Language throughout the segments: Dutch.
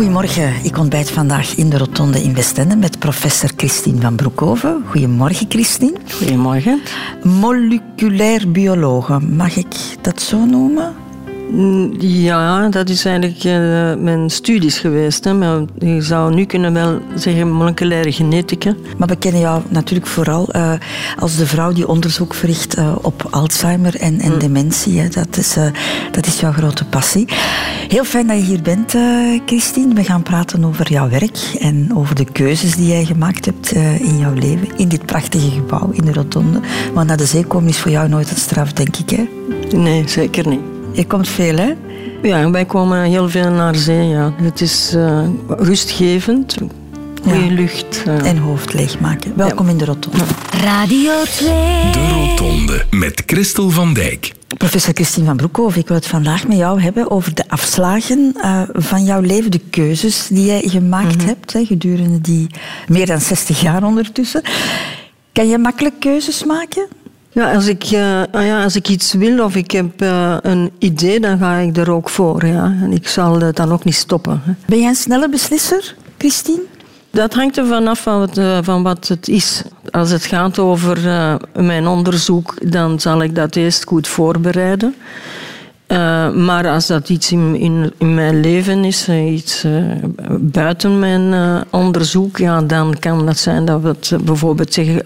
Goedemorgen. Ik ontbijt vandaag in de Rotonde in Westende met professor Christine van Broekhoven. Goedemorgen, Christine. Goedemorgen. Moleculair biologe, mag ik dat zo noemen? Ja, dat is eigenlijk uh, mijn studies geweest. Hè. Maar je zou nu kunnen wel zeggen moleculaire genetica. Maar we kennen jou natuurlijk vooral uh, als de vrouw die onderzoek verricht uh, op Alzheimer en, en mm. dementie. Hè. Dat, is, dat is jouw grote passie. Heel fijn dat je hier bent, Christine. We gaan praten over jouw werk en over de keuzes die jij gemaakt hebt in jouw leven. In dit prachtige gebouw in de Rotonde. Maar naar de zee komen is voor jou nooit een straf, denk ik. Hè? Nee, zeker niet. Je komt veel, hè? Ja, wij komen heel veel naar zee, ja. Het is uh, rustgevend, goede lucht. Uh. En hoofd leegmaken. Welkom in de Rotonde. Radio 2. De Rotonde met Christel van Dijk. Professor Christine van Broekhoven, ik wil het vandaag met jou hebben over de afslagen uh, van jouw leven, de keuzes die jij gemaakt mm -hmm. hebt hè, gedurende die meer dan 60 jaar ondertussen. Kan je makkelijk keuzes maken? Ja, als ik, uh, ja, als ik iets wil of ik heb uh, een idee, dan ga ik er ook voor. Ja. En ik zal het dan ook niet stoppen. Hè. Ben jij een snelle beslisser, Christine? Dat hangt er vanaf van wat, uh, van wat het is. Als het gaat over mijn onderzoek, dan zal ik dat eerst goed voorbereiden. maar als dat iets in, in, in mijn leven is, iets buiten mijn onderzoek, ja, dan kan dat zijn dat we het bijvoorbeeld zeggen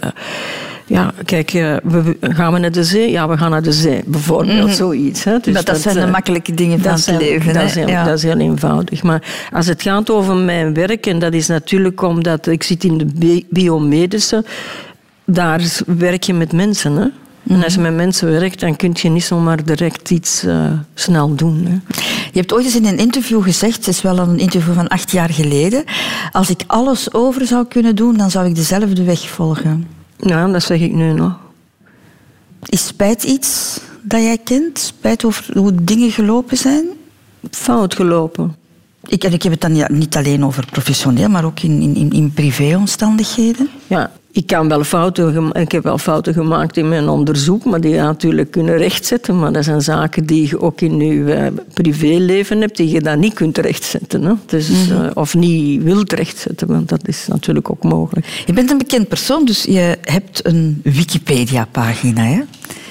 ja, kijk, uh, we, gaan we naar de zee? Ja, we gaan naar de zee, bijvoorbeeld, mm. zoiets. Hè. Dus dat, dat, zijn de eh, makkelijke dingen van het leven. Dat is, heel, ja. dat is heel eenvoudig. Maar als het gaat over mijn werk, en dat is natuurlijk omdat ik zit in de biomedische, daar werk je met mensen, hè. En als je mhm. met mensen werkt, dan kun je niet zomaar direct iets uh, snel doen. Hè. Je hebt ooit eens in een interview gezegd, het is wel een interview van acht jaar geleden, als ik alles over zou kunnen doen, dan zou ik dezelfde weg volgen. Ja, dat zeg ik nu nog. Is spijt iets dat jij kent? Spijt over hoe dingen gelopen zijn? Fout gelopen. Ik, en ik heb het dan ja, niet alleen over professioneel, maar ook in, in, in privéomstandigheden. Ja, ik, kan wel fouten, ik heb wel fouten gemaakt in mijn onderzoek, maar die je natuurlijk kunnen rechtzetten. Maar dat zijn zaken die je ook in je uh, privéleven hebt, die je dan niet kunt rechtzetten. Hè? Dus, mm -hmm. uh, of niet wilt rechtzetten, want dat is natuurlijk ook mogelijk. Je bent een bekend persoon, dus je hebt een Wikipedia-pagina, hè?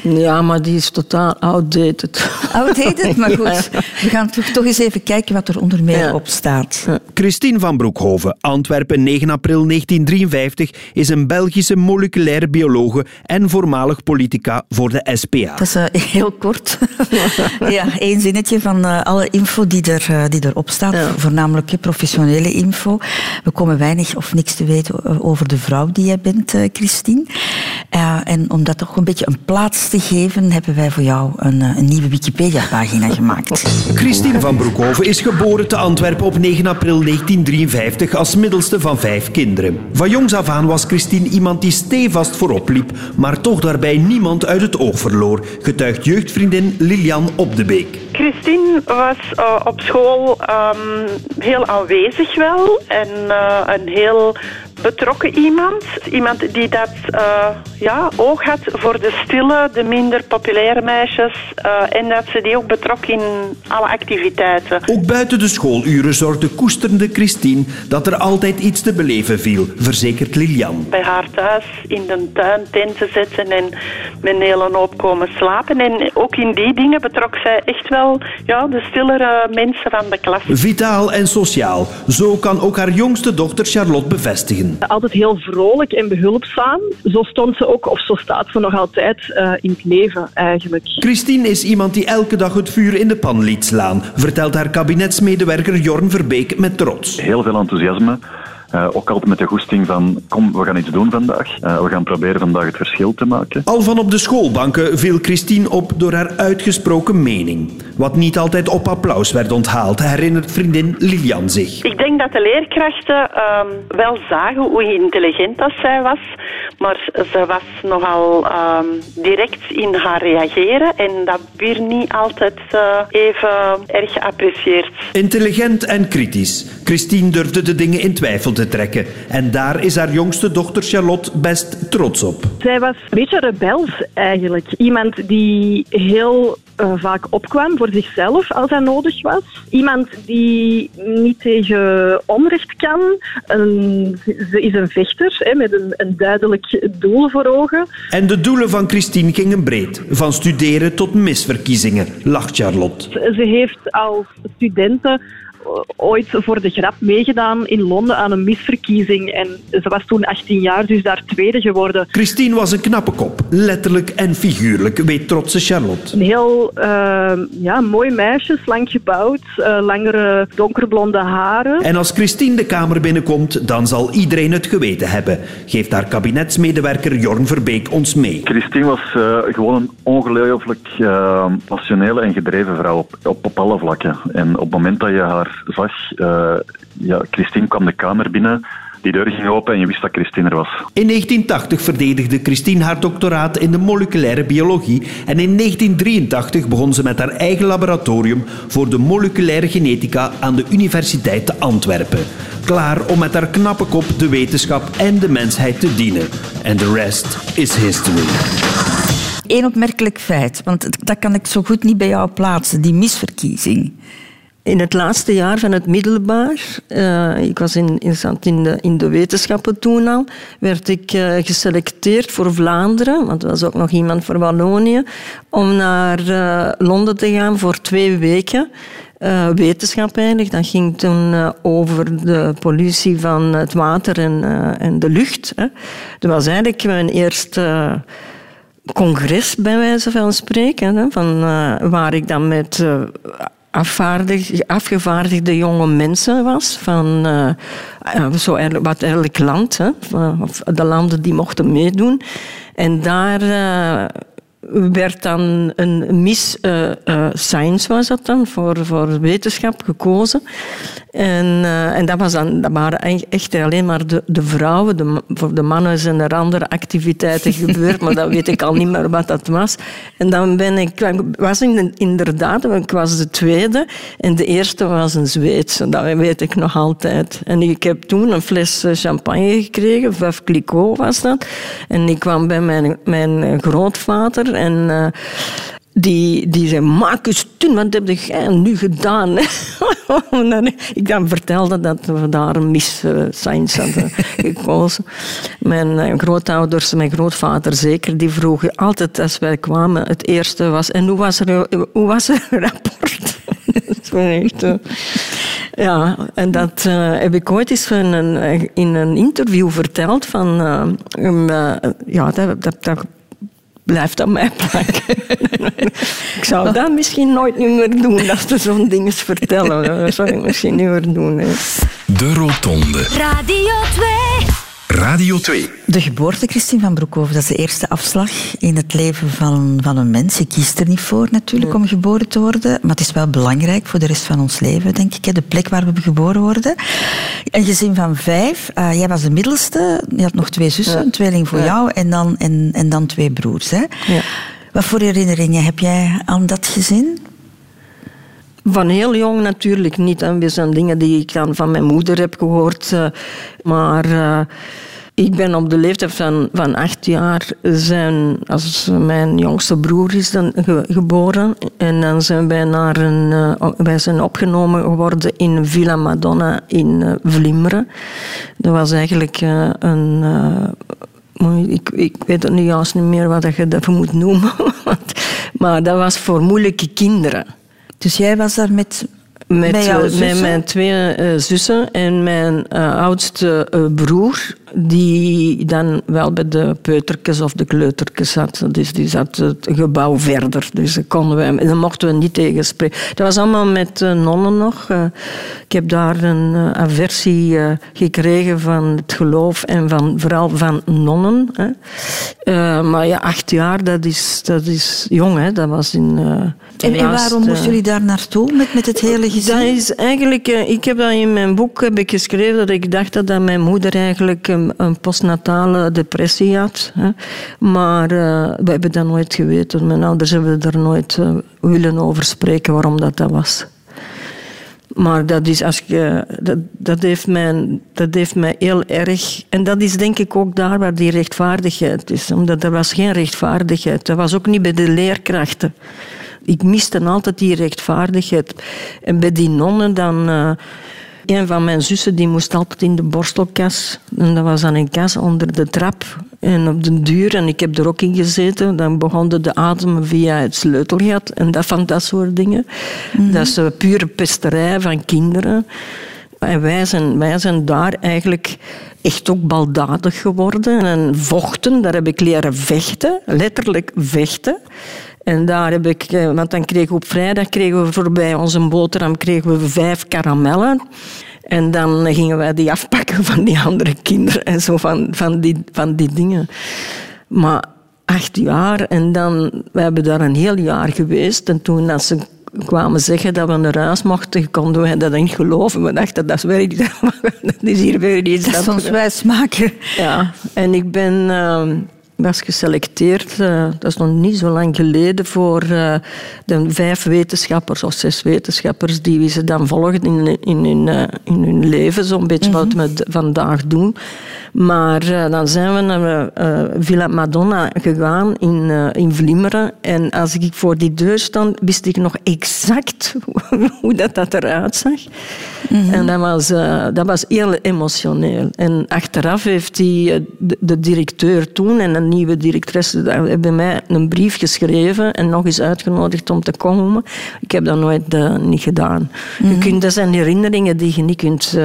Ja, maar die is totaal outdated. Outdated, maar goed. We gaan toch, toch eens even kijken wat er onder meer op staat. Christine van Broekhoven, Antwerpen, 9 april 1953, is een Belgische moleculaire biologe en voormalig politica voor de SPA. Dat is uh, heel kort. ja, één zinnetje van uh, alle info die, er, uh, die erop staat, ja. voornamelijk professionele info. We komen weinig of niks te weten over de vrouw die jij bent, Christine. en om dat toch een beetje een plaats te geven, hebben wij voor jou een, een nieuwe Wikipedia-pagina gemaakt. Christine van Broekhoven is geboren te Antwerpen op 9 april 1953 als middelste van vijf kinderen. Van jongs af aan was Christine iemand die stevast voorop liep, maar toch daarbij niemand uit het oog verloor, getuigt jeugdvriendin Lilian Op de Beek. Christine was uh, op school um, heel aanwezig wel en uh, een heel betrokken iemand. Iemand die dat uh, ja, oog had voor de stille, de minder populaire meisjes. Uh, en dat ze die ook betrok in alle activiteiten. Ook buiten de schooluren zorgde koesterende Christine dat er altijd iets te beleven viel, verzekert Lilian. Bij haar thuis in de tuin tenten zetten en met een hele hoop komen slapen. En ook in die dingen betrok zij echt wel ja, de stillere mensen van de klas. Vitaal en sociaal. Zo kan ook haar jongste dochter Charlotte bevestigen. Altijd heel vrolijk en behulpzaam. Zo stond ze ook, of zo staat ze nog altijd uh, in het leven eigenlijk. Christine is iemand die elke dag het vuur in de pan liet slaan, vertelt haar kabinetsmedewerker Jorn Verbeek met trots. Heel veel enthousiasme. Uh, ook altijd met de goesting van, kom, we gaan iets doen vandaag. Uh, we gaan proberen vandaag het verschil te maken. Al van op de schoolbanken viel Christine op door haar uitgesproken mening. Wat niet altijd op applaus werd onthaald, herinnert vriendin Lilian zich. Ik denk dat de leerkrachten uh, wel zagen hoe intelligent dat zij was. Maar ze was nogal ehm, direct in haar reageren. En dat werd niet altijd eh, even erg geapprecieerd. Intelligent en kritisch. Christine durfde de dingen in twijfel te trekken. En daar is haar jongste dochter Charlotte best trots op. Zij was een beetje rebels eigenlijk. Iemand die heel uh, vaak opkwam voor zichzelf als hij nodig was. Iemand die niet tegen onrecht kan. Een, ze is een vechter hè, met een, een duidelijk doel voor ogen. En de doelen van Christine gingen breed. Van studeren tot misverkiezingen, lacht Charlotte. Ze heeft als studenten ooit voor de grap meegedaan in Londen aan een misverkiezing. En ze was toen 18 jaar, dus daar tweede geworden. Christine was een knappe kop, letterlijk en figuurlijk, weet trotse Charlotte. Een heel uh, ja, mooi meisje, slank gebouwd, uh, langere donkerblonde haren. En als Christine de kamer binnenkomt, dan zal iedereen het geweten hebben, geeft haar kabinetsmedewerker Jorn Verbeek ons mee. Christine was uh, gewoon een ongelooflijk passionele en gedreven vrouw op, op, op alle vlakken. En op het moment dat je haar zag, uh, ja, Christine kwam de kamer binnen, die deur ging open en je wist dat Christine er was. In 1980 verdedigde Christine haar doctoraat in de moleculaire biologie en in 1983 begon ze met haar eigen laboratorium voor de moleculaire genetica aan de Universiteit te Antwerpen. Klaar om met haar knappe kop de wetenschap en de mensheid te dienen. En de rest is history. Eén opmerkelijk feit, want dat kan ik zo goed niet bij jou plaatsen, die misverkiezing. In het laatste jaar van het middelbaar, uh, ik was in, in, in, de, in de wetenschappen toen al, werd ik uh, geselecteerd voor Vlaanderen, want er was ook nog iemand voor Wallonië, om naar uh, Londen te gaan voor twee weken. wetenschap eigenlijk. Dat ging toen over de pollutie van het water en, en de lucht. Hè. Dat was eigenlijk mijn eerste congres, bij wijze van spreken. Hè, van, waar ik dan met afgevaardigde jonge mensen was. Van uh, zo eigenlijk, wat elk land, hè, de landen die mochten meedoen. En daar uh, werd dan een Miss uh, uh, Science was dat dan, voor, voor wetenschap gekozen. En, uh, en dat, was dan, dat waren echt alleen maar de, de vrouwen. De, voor de mannen zijn er andere activiteiten gebeurd, maar dat weet ik al niet meer wat dat was. En dan ben ik, was ik inderdaad, ik was de tweede en de eerste was een Zweedse, dat weet ik nog altijd. En ik heb toen een fles champagne gekregen, Veuve Clicquot was dat. En ik kwam bij mijn, mijn grootvader en uh, die, die zei, maak eens toen, wat heb jij nu gedaan? ik dan vertelde dat we daar een Miss uh, Science hadden gekozen. Mijn uh, grootouders, mijn grootvader zeker, die vroegen altijd als wij kwamen, het eerste was, en hoe was er, hoe was er een rapport? echt, uh, ja, en dat heb ik ooit eens in een, in een interview verteld van, um, ja, dat, dat, dat blijft aan mij plakken. ik zou dat misschien nooit meer doen, dat ze zo'n ding vertellen. Dat zou ik misschien niet meer doen. Hè. De Rotonde. Radio 2. Radio 2. De geboorte, Christine van Broekhoven, dat is de eerste afslag in het leven van, van een mens. Je kiest er niet voor natuurlijk om geboren te worden, maar het is wel belangrijk voor de rest van ons leven, denk ik. De plek waar we geboren worden. Een gezin van vijf. Uh, jij was de middelste. Je had nog twee zussen, een tweeling voor jou en dan, en, en dan twee broers. Hè? Ja. Wat voor herinneringen heb jij aan dat gezin? Van heel jong natuurlijk niet. Er zijn dingen die ik van mijn moeder heb gehoord. Uh, maar... Uh, ik ben op de leeftijd van, van acht jaar, zijn, als mijn jongste broer is dan geboren. En dan zijn wij, naar een, uh, wij zijn opgenomen geworden in Villa Madonna in uh. Dat was eigenlijk een... ik, ik weet het nu juist niet meer wat je daarvoor moet noemen. maar dat was voor moeilijke kinderen. Dus jij was daar met met, met, mijn twee uh, zussen en mijn uh, oudste broer die dan wel bij de peutertjes of de kleutertjes zat. Dus die zat het gebouw verder. Dus konden we, dan mochten we niet tegenspreken. Dat was allemaal met uh, nonnen nog. Uh, ik heb daar een uh, aversie gekregen van het geloof en van, vooral van nonnen. Maar ja, acht jaar, dat is, dat is jong. Hè. Dat was in... En, en, waarom moesten jullie daar naartoe met, met het hele gezin? Dat is eigenlijk... ik heb dat in mijn boek heb ik geschreven dat ik dacht dat, dat mijn moeder eigenlijk een, postnatale depressie had. Hè. Maar uh, we hebben dat nooit geweten. Mijn ouders hebben er nooit uh, willen over spreken waarom dat, dat was. Maar dat, is als je, dat, dat, heeft mij, dat heeft mij heel erg... En dat is denk ik ook daar waar die rechtvaardigheid is. Omdat er was geen rechtvaardigheid. Dat was ook niet bij de leerkrachten. Ik miste altijd die rechtvaardigheid. En bij die nonnen dan... Uh, een van mijn zussen die moest altijd in de borstelkas. En dat was dan een kas onder de trap. En op de duur, en ik heb er ook in gezeten, dan begonnen de ademen via het sleutelgat en dat van dat soort dingen. Mhm. Dat is pure pesterij van kinderen. En wij zijn, wij zijn daar eigenlijk echt ook baldadig geworden. En vochten, daar heb ik leren vechten, letterlijk vechten. En daar heb ik, eh, want dan kregen we op vrijdag kregen we voorbij onze boterham kregen we vijf karamellen. En dan gingen wij die afpakken van die andere kinderen en zo van, van, die, van die dingen. Maar acht jaar en dan, we hebben daar een heel jaar geweest. En toen als ze kwamen zeggen dat we naar huis mochten, konden wij dat niet geloven. We dachten, dat is, weer dat is hier weer iets. Dat is ons wijsmaken. Ja, en ik ben... Ehm, was geselecteerd, uh, dat is nog niet zo lang geleden, voor uh, de vijf wetenschappers of zes wetenschappers die ze dan volgen in, in, hun, uh, in hun leven, zo'n beetje mm -hmm. wat we vandaag doen. Maar dan zijn we naar Villa Madonna gegaan in, in Vlimmeren. En als ik voor die deur stond, wist ik nog exact hoe dat, dat eruit zag. Mm -hmm. En dat was, dat was heel emotioneel. En achteraf heeft die, de, de, directeur toen en een nieuwe directrice hebben mij een brief geschreven en nog eens uitgenodigd om te komen. Ik heb dat nooit niet gedaan. Mm -hmm. je mhm. kunt, dat zijn herinneringen die je niet kunt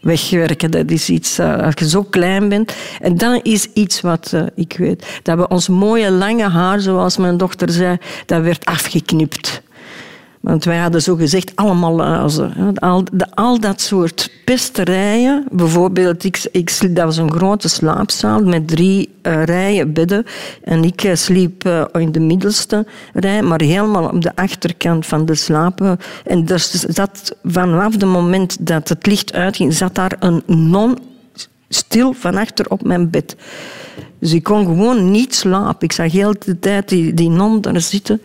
wegwerken. Dat is iets, uh, als je zo klein bent. En dat is iets wat ik weet. Dat we ons mooie lange haar, zoals mijn dochter zei, dat werd afgeknipt. Want wij hadden zo gezegd allemaal luizen. Al, al dat soort pesterijen. Bijvoorbeeld, ik, ik, dat was een grote slaapzaal met drie uh, rijen bedden. En ik uh, sliep uh, in de middelste rij, maar helemaal op de achterkant van de slapen. En dus vanaf het moment dat het licht uitging, zat daar een non stil van achter op mijn bed. Dus ik kon gewoon niet slapen. Ik zag heel de tijd die, die non daar zitten.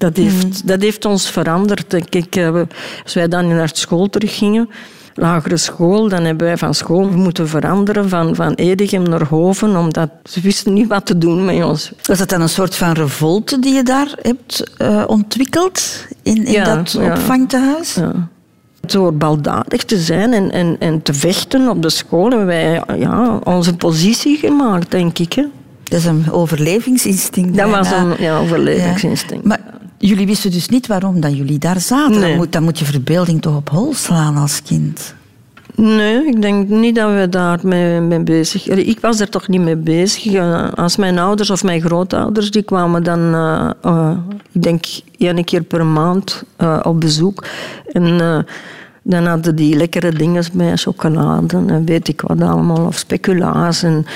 Dat heeft, mm. dat heeft ons veranderd. ik. Eh, als wij dan naar school teruggingen, lagere school, dan hebben wij van school moeten veranderen van, van Edegem naar Hoven, omdat ze wisten niet wat te doen met ons. Was dat dan een soort van revolte die je daar hebt uh, ontwikkeld in, in ja, dat ja. opvangtehuis? Ja. Door baldadig te zijn en, en, en te vechten op de school hebben wij ja, onze positie gemaakt, denk ik. Hè. Dat is een overlevingsinstinct. Dat was een ja, overlevingsinstinct. Maar Jullie wisten dus niet waarom dat jullie daar zaten. Dan, moet, dan moet je verbeelding toch op hol slaan als kind. Nee, ik denk niet dat we daar mee, bezig Ik was er toch niet mee bezig. Eh, als mijn ouders of mijn grootouders, die kwamen dan, uh, uh, ik denk, één keer per maand op bezoek. En dan hadden die lekkere dingen bij, chocolade en weet ik wat allemaal, of speculaas. En,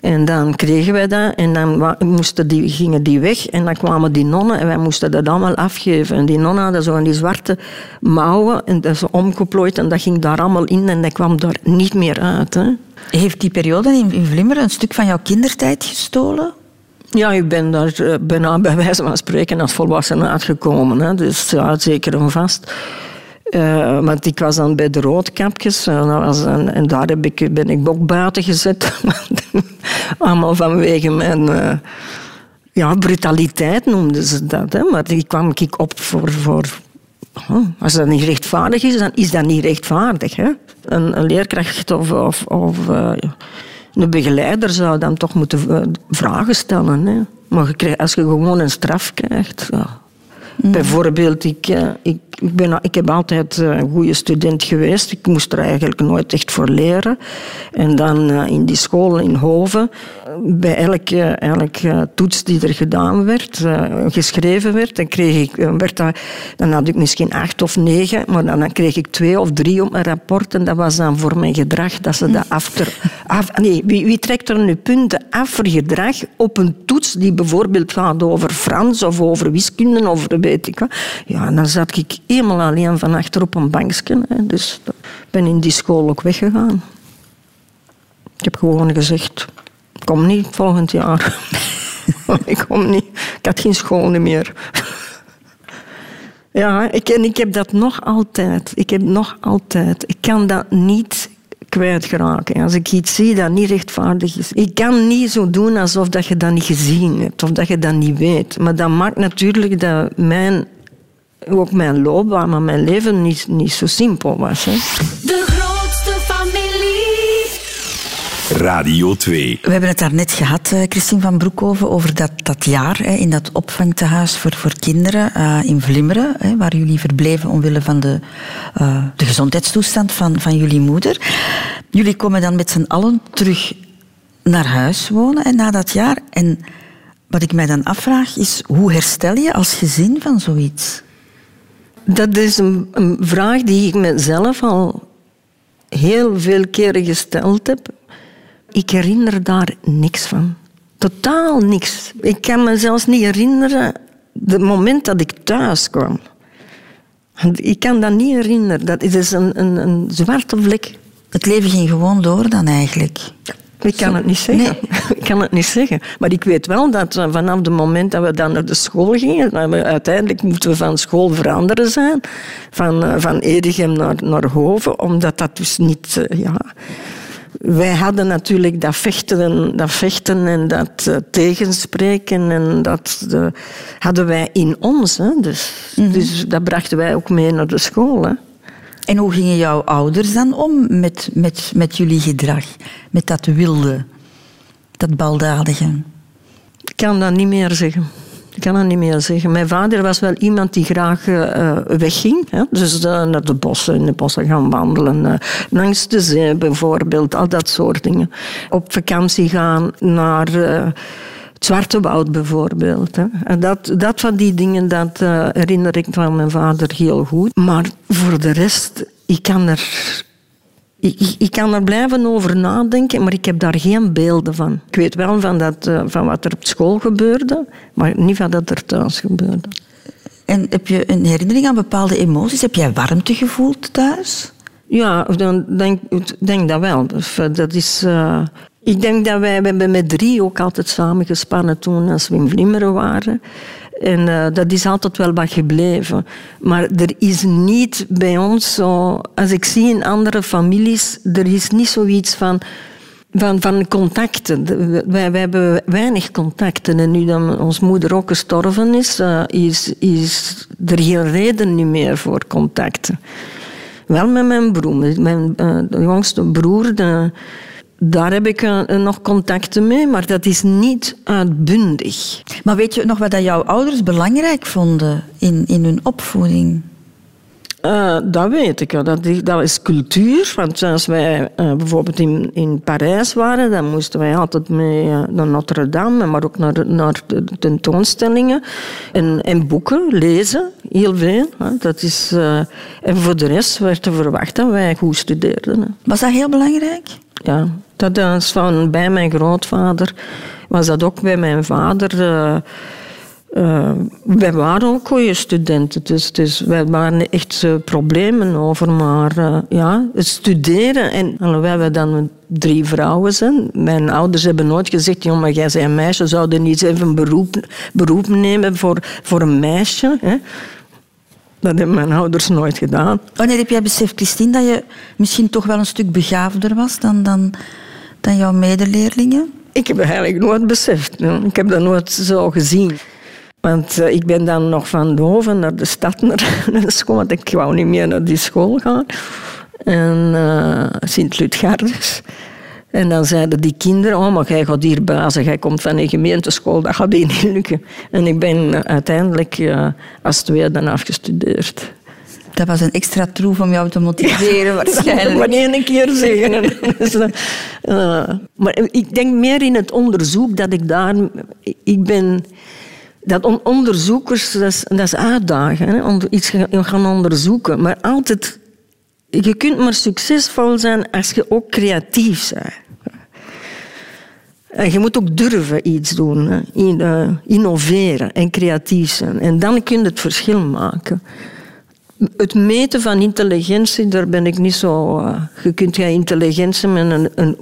en dan kregen wij dat en dan moesten die, gingen die weg en dan kwamen die nonnen en wij moesten dat allemaal afgeven. En die nonnen hadden zo die zwarte mouwen en dat zo omgeplooid en dat ging daar allemaal in en dat kwam daar niet meer uit. Hè. Heeft die periode in, in Vlimmer een stuk van jouw kindertijd gestolen? Ja, ik ben daar eh, bijna bij wijze van spreken als volwassene uitgekomen. Hè. Dus ja, zeker en vast. Uh, want ik was dan bij de roodkapjes en, en, en daar heb ik, ben ik ook buiten gezet. Allemaal vanwege mijn uh, ja, brutaliteit noemden ze dat. Hè. Maar die kwam ik op voor... voor oh, als dat niet rechtvaardig is, dan is dat niet rechtvaardig. Hè. Een, leerkracht of, of, of een begeleider zou dan toch moeten vragen stellen. Hè. Maar als je gewoon een straf krijgt... Ja. Mm. Bijvoorbeeld, ik, ik ik, ben, ik heb altijd eh, een goede student geweest. Ik moest er eigenlijk nooit echt voor leren. En dan eh, in die school in Hoven, bij elke, elke toets die er gedaan werd, eh, geschreven werd, dan, kreeg ik, werd dat, dan had ik misschien acht of negen, maar dan, dan kreeg ik twee of drie op mijn rapport. En dat was dan voor mijn gedrag dat ze dat after, af, nee, wie, wie trekt er nu punten af voor gedrag op een toets die bijvoorbeeld gaat over Frans of over wiskunde of Ja, dan zat ik helemaal alleen van achter op een bankje. Dus ik ben in die school ook weggegaan. Ik heb gewoon gezegd, kom niet volgend jaar. ik kom niet. Ik had geen school meer. ja, ik, en ik heb dat nog altijd. Ik heb nog altijd. Ik kan dat niet kwijtraken. Als ik iets zie dat niet rechtvaardig is. Ik kan niet zo doen alsof dat je dat niet gezien hebt of dat je dat niet weet. Maar dat maakt natuurlijk dat mijn, ook mijn loopbaan, maar mijn leven niet, niet zo simpel was. Hè. Radio 2. We hebben het daarnet gehad, eh, Christine van Broekhoven, over dat, dat jaar hè, in dat opvangtehuis voor, voor kinderen uh, in Vlimmeren, hè, waar jullie verbleven omwille van de, uh, de gezondheidstoestand van, van jullie moeder. Jullie komen dan met z'n allen terug naar huis wonen hè, na dat jaar. En wat ik mij dan afvraag is, hoe herstel je als gezin van zoiets? Dat is een, een vraag die ik mezelf al heel veel keren gesteld heb. Ik herinner daar niks van. Totaal niks. Ik kan me zelfs niet herinneren het moment dat ik thuis kwam. Ik kan dat niet herinneren. Dat is een, een, een zwarte vlek. Het leven ging gewoon door dan eigenlijk. Ik kan het niet zeggen. Nee. Ik kan het niet zeggen. Maar ik weet wel dat vanaf het moment dat we dan naar de school gingen, we, uiteindelijk moeten we van school veranderen zijn, van, eh, van Edegem naar, naar Hoven, omdat dat dus niet... Uh, ja, wij hadden natuurlijk dat vechten, dat vechten en dat uh, tegenspreken en dat uh, hadden wij in ons. Hè. Dus, mm -hmm. dus dat brachten wij ook mee naar de school. Hè. En hoe gingen jouw ouders dan om met, met, met jullie gedrag? Met dat wilde, dat baldadige? Ik kan dat niet meer zeggen. Ik kan dat niet meer zeggen. Mijn vader was wel iemand die graag uh, wegging. Hè? Dus uh, naar de bossen, in de bossen gaan wandelen. Uh, langs de zee bijvoorbeeld, al dat soort dingen. Op vakantie gaan naar het Zwarte Woud bijvoorbeeld. Hè. En dat, dat van die dingen, dat herinner ik van mijn vader heel goed. Maar voor de rest, ik kan er... Ik, ik, ik kan er blijven over nadenken, maar ik heb daar geen beelden van. Ik weet wel van, dat, uh, van wat er op school gebeurde, maar niet van wat er thuis gebeurde. En heb je een herinnering aan bepaalde emoties? Heb jij warmte gevoeld thuis? Ja, dan denk, denk dat wel. Dat is... Uh, ik denk dat wij, we hebben met drie ook altijd samengespannen toen als we in Vlimmeren waren. En uh, dat is altijd wel wat gebleven. Maar er is niet bij ons zo... Als ik zie in andere families, er is niet zoiets van... Van, van contacten. Wij, hebben weinig contacten. En nu dat onze moeder ook gestorven is, uh, is, is er geen reden meer voor contacten. Wel met mijn broer. Mijn uh, jongste broer... De, daar heb ik uh, nog contacten mee, maar dat is niet uitbundig. Maar weet je nog wat dat jouw ouders belangrijk vonden in, in hun opvoeding? Uh, dat weet ik. Dat, dat is cultuur. Want als wij uh, bijvoorbeeld in, in Parijs waren, dan moesten wij altijd mee uh, naar Notre Dame, maar ook naar, naar de tentoonstellingen. En, en boeken lezen, heel veel. Dat is, en voor de rest werd er verwacht dat wij goed studeerden. Was dat heel belangrijk? Ja, dat is van bij mijn grootvader. Was dat ook bij mijn vader. Uh, uh, wij waren ook goede studenten, dus, dus wij waren echt uh, problemen over. Maar uh, ja, het studeren. En alhoewel we dan drie vrouwen zijn. Mijn ouders hebben nooit gezegd: jongen, maar jij bent een meisje, zouden niet even een beroep, beroep nemen voor, voor een meisje. Hè? Dat hebben mijn ouders nooit gedaan. Wanneer heb jij beseft, Christine, dat je misschien toch wel een stuk begaafder was dan, dan, dan jouw medeleerlingen? Ik heb het eigenlijk nooit beseft. Ik heb dat nooit zo gezien. Want uh, ik ben dan nog van Doven naar de stad, naar, naar de school. Want ik wou niet meer naar die school gaan. En uh, Sint-Lutgardus. En dan zeiden die kinderen, oh, maar jij gaat hier bazen, jij komt van een gemeenteschool, dat gaat niet lukken. En ik ben uiteindelijk uh, als tweede afgestudeerd. Dat was een extra troef om jou te motiveren, ja, waarschijnlijk. Maar één keer zeggen. dus, uh, maar ik denk meer in het onderzoek dat ik daar... Ik ben... Dat on onderzoekers, dat is, dat uitdagen. Hè? Om iets gaan onderzoeken. Maar altijd... Je kunt maar succesvol zijn als je ook creatief bent. En je moet ook durven iets doen, hè? innoveren en creatief zijn. En dan kun je het verschil maken. Het meten van intelligentie, daar ben ik niet zo. Uh, je kunt je intelligentie met een,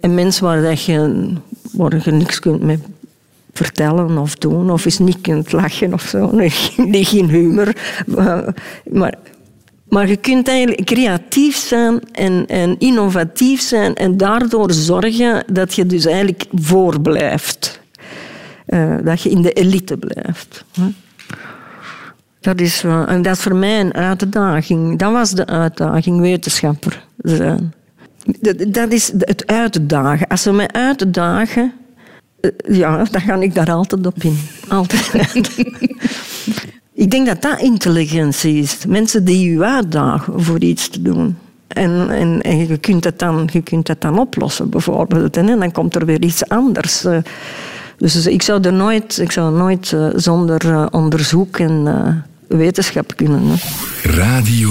een, mens waar, je, waar je niks kunt mee vertellen of doen, of eens niet kunt lachen of zo. Nee, geen humor. Maar, maar Maar je kunt eigenlijk creatief zijn en, en innovatief zijn en daardoor zorgen dat je dus eigenlijk voorblijft. Uh, dat je in de elite blijft. Dat is, en dat is voor mij een uitdaging. Dat was de uitdaging, wetenschapper zijn. Dat is het uitdagen. Als ze mij uitdagen, eh, ja, dan ga ik daar altijd op in. Altijd. ik denk dat dat intelligentie is. Mensen die je uitdagen voor iets te doen. En, en, en je, kunt het dan, je kunt het dan oplossen, bijvoorbeeld. En dan komt er weer iets anders. Eh. Dus ik zou er nooit, ik zou nooit eh, zonder onderzoek en wetenschap kunnen. Hè. Radio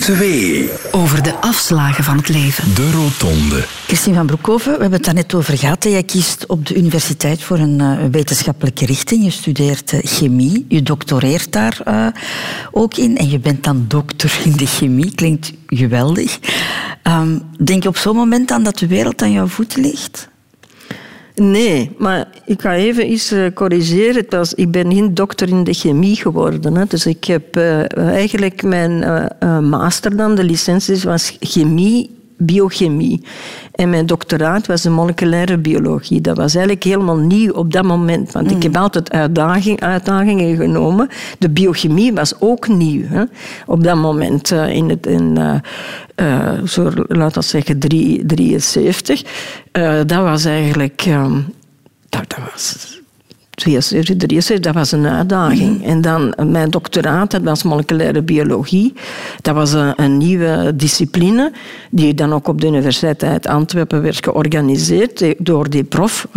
2. Over de afslagen van het leven. De Rotonde. Christine van Broekhoven, we hebben het daar net over gehad. Jij kiest op de universiteit voor een uh, wetenschappelijke richting. Je studeert uh, chemie, je doctoreert daar uh, ook in. En je bent dan dokter in de chemie. Klinkt geweldig. Um, denk je op zo'n moment aan dat de wereld aan jouw voeten ligt? Nee, maar ik ga even iets uh, corrigeren. Ik ben geen dokter in de chemie geworden. Hè. Dus ik heb uh, eigenlijk mijn uh, master dan, de licentie was chemie biochemie. En mijn doctoraat was de moleculaire biologie. Dat was eigenlijk helemaal nieuw op dat moment. Want ik mm. heb altijd uitdaging, uitdagingen genomen. De biochemie was ook nieuw hè, op dat moment. Uh, in het, in, uh, uh, zo, laat dat zeggen, 73. dat was eigenlijk... Um, dat, dat was 72, 73, dat was een uitdaging. Mhm. En dan mijn doctoraat, dat was moleculaire biologie. Dat was een, een, nieuwe discipline, die dan ook op de Universiteit Antwerpen werd georganiseerd door die prof.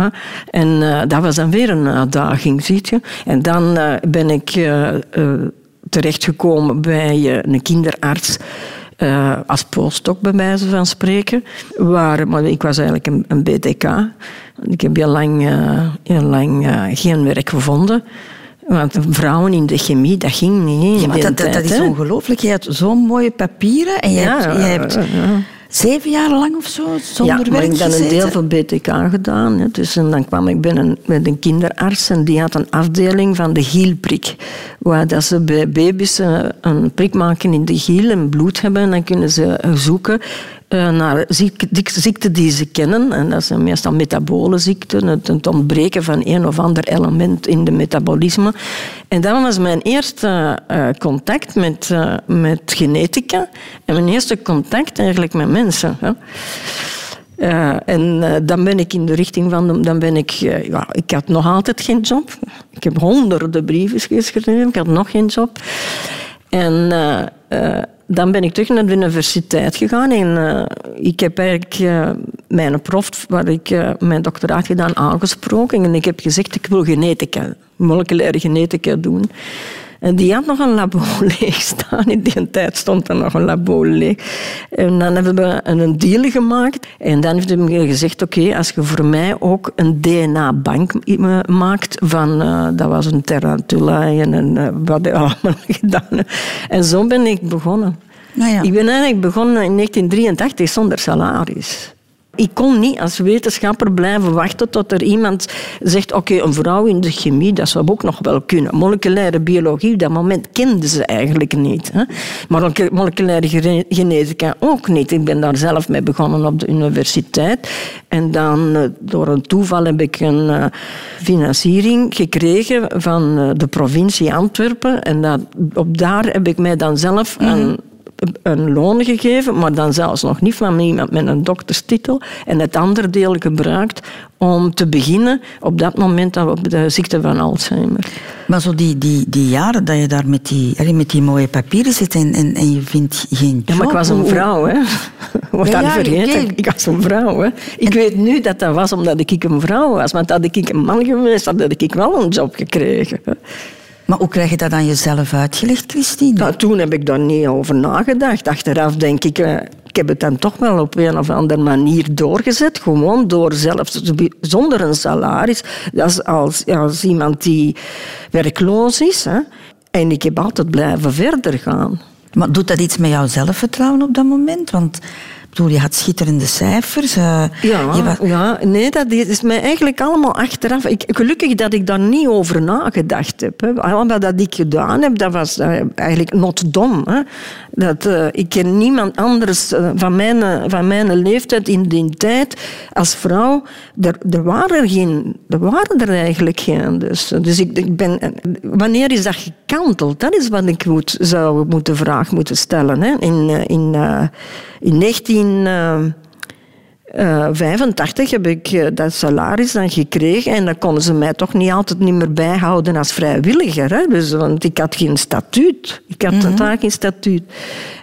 En uh, dat was dan weer een uitdaging, ziet je. En dan uh, ben ik uh, terechtgekomen bij een kinderarts uh, als postdoc, bij wijze van spreken. Waar, maar ik was eigenlijk een, een BTK. Ik heb heel lang, heel lang uh, geen werk gevonden. Want vrouwen in de chemie, dat ging niet. Ja, maar dat, dat, dat, is ongelooflijk. Je hebt zo'n mooie papieren en je ja, hebt... Je hebt zeven jaar lang of zo zonder ja, werk ik heb dan een deel van BTK gedaan. Hè. Dus, en dan kwam ik binnen met een kinderarts en die had een afdeling van de gielprik. Waar dat ze bij baby's eh, een prik maken in de giel en bloed hebben. En dan kunnen ze zoeken naar ziekten die ze kennen. En dat zijn meestal metabole ziekten, het, ontbreken van een of ander element in de metabolisme. En dat was mijn eerste uh, contact met, uh, met genetica en mijn eerste contact eigenlijk met mensen. En dan ben ik in de richting van... Dan ben ik... Ja, ik had nog altijd geen job. Ik heb honderden brieven geschreven. Ik had nog geen job. En dan ben ik terug naar de universiteit gegaan en uh, ik heb eigenlijk uh, mijn prof, waar ik mijn doctoraat gedaan, aangesproken en ik heb gezegd ik wil genetica, moleculaire genetica doen. En die had nog een labo leeg staan. In die tijd stond er nog een labo leeg. En dan hebben we een deal gemaakt. En dan heeft hij gezegd, oké, als je voor mij ook een DNA-bank maakt van... Uh, dat was een tarantula en een, uh, wat hij allemaal gedaan. En zo ben ik begonnen. Nou ja. Ik ben eigenlijk begonnen in 1983 zonder salaris. Ik kon niet als wetenschapper blijven wachten tot er iemand zegt: Oké, een vrouw in de chemie, dat zou ook nog wel kunnen. Moleculaire biologie, op dat moment kenden ze eigenlijk niet. Hè? Maar moleculaire genetica ook niet. Ik ben daar zelf mee begonnen op de universiteit. En dan, eh, door een toeval, heb ik een uh, financiering gekregen van uh, de provincie Antwerpen. En dat, op daar heb ik mij dan zelf mm een loon gegeven, maar dan zelfs nog niet van iemand met een dokterstitel. En het andere deel gebruikt om te beginnen op dat moment op de ziekte van Alzheimer. Maar zo die, die, die jaren dat je daar met die, met die mooie papieren zit en, en, en je vindt geen job. Ja, maar ik was een vrouw, hè. Wat ja, vergeten. Ik was een vrouw, hè. Ik weet nu dat dat was omdat ik een vrouw was. Want had ik een man geweest, had ik wel een job gekregen. Maar hoe krijg je dat aan jezelf uitgelegd, Christine? Nou, toen heb ik daar niet over nagedacht. Achteraf denk ik, eh, ik heb het dan toch wel op een of andere manier doorgezet. Gewoon door zelf, zonder een salaris. Als, als, als iemand die werkloos is. Hè. En ik heb altijd blijven verder gaan. Maar doet dat iets met jouw zelfvertrouwen op dat moment? Want bedoel, je had schitterende cijfers. Uh, ja, ja, nee, dat is mij eigenlijk allemaal achteraf. Ik, gelukkig dat ik daar niet over nagedacht heb. Hè. Allemaal dat ik gedaan heb, dat was uh, eigenlijk not dom. Hè. Dat, uh, ik ken niemand anders uh, van, mijn, van mijn leeftijd in die tijd als vrouw. Er, er, waren, er, geen, er waren er eigenlijk geen. Dus, dus ik, ik ben, wanneer is dat gekanteld? Dat is wat ik moet, zou moeten vraag moeten stellen. Hè? In, in, in 19... Uh, 85 heb ik uh, dat salaris dan gekregen en dan konden ze mij toch niet altijd niet meer bijhouden als vrijwilliger. Hè? Dus, want ik had geen statuut. Ik had mm -hmm. totaal geen statuut.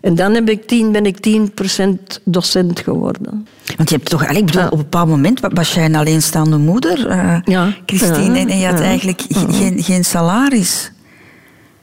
En dan heb ik 10, ben ik 10% docent geworden. Want je hebt toch eigenlijk, bedoel, op een bepaald moment was jij een alleenstaande moeder, uh, ja. Christine, ja. en je had eigenlijk geen, geen salaris.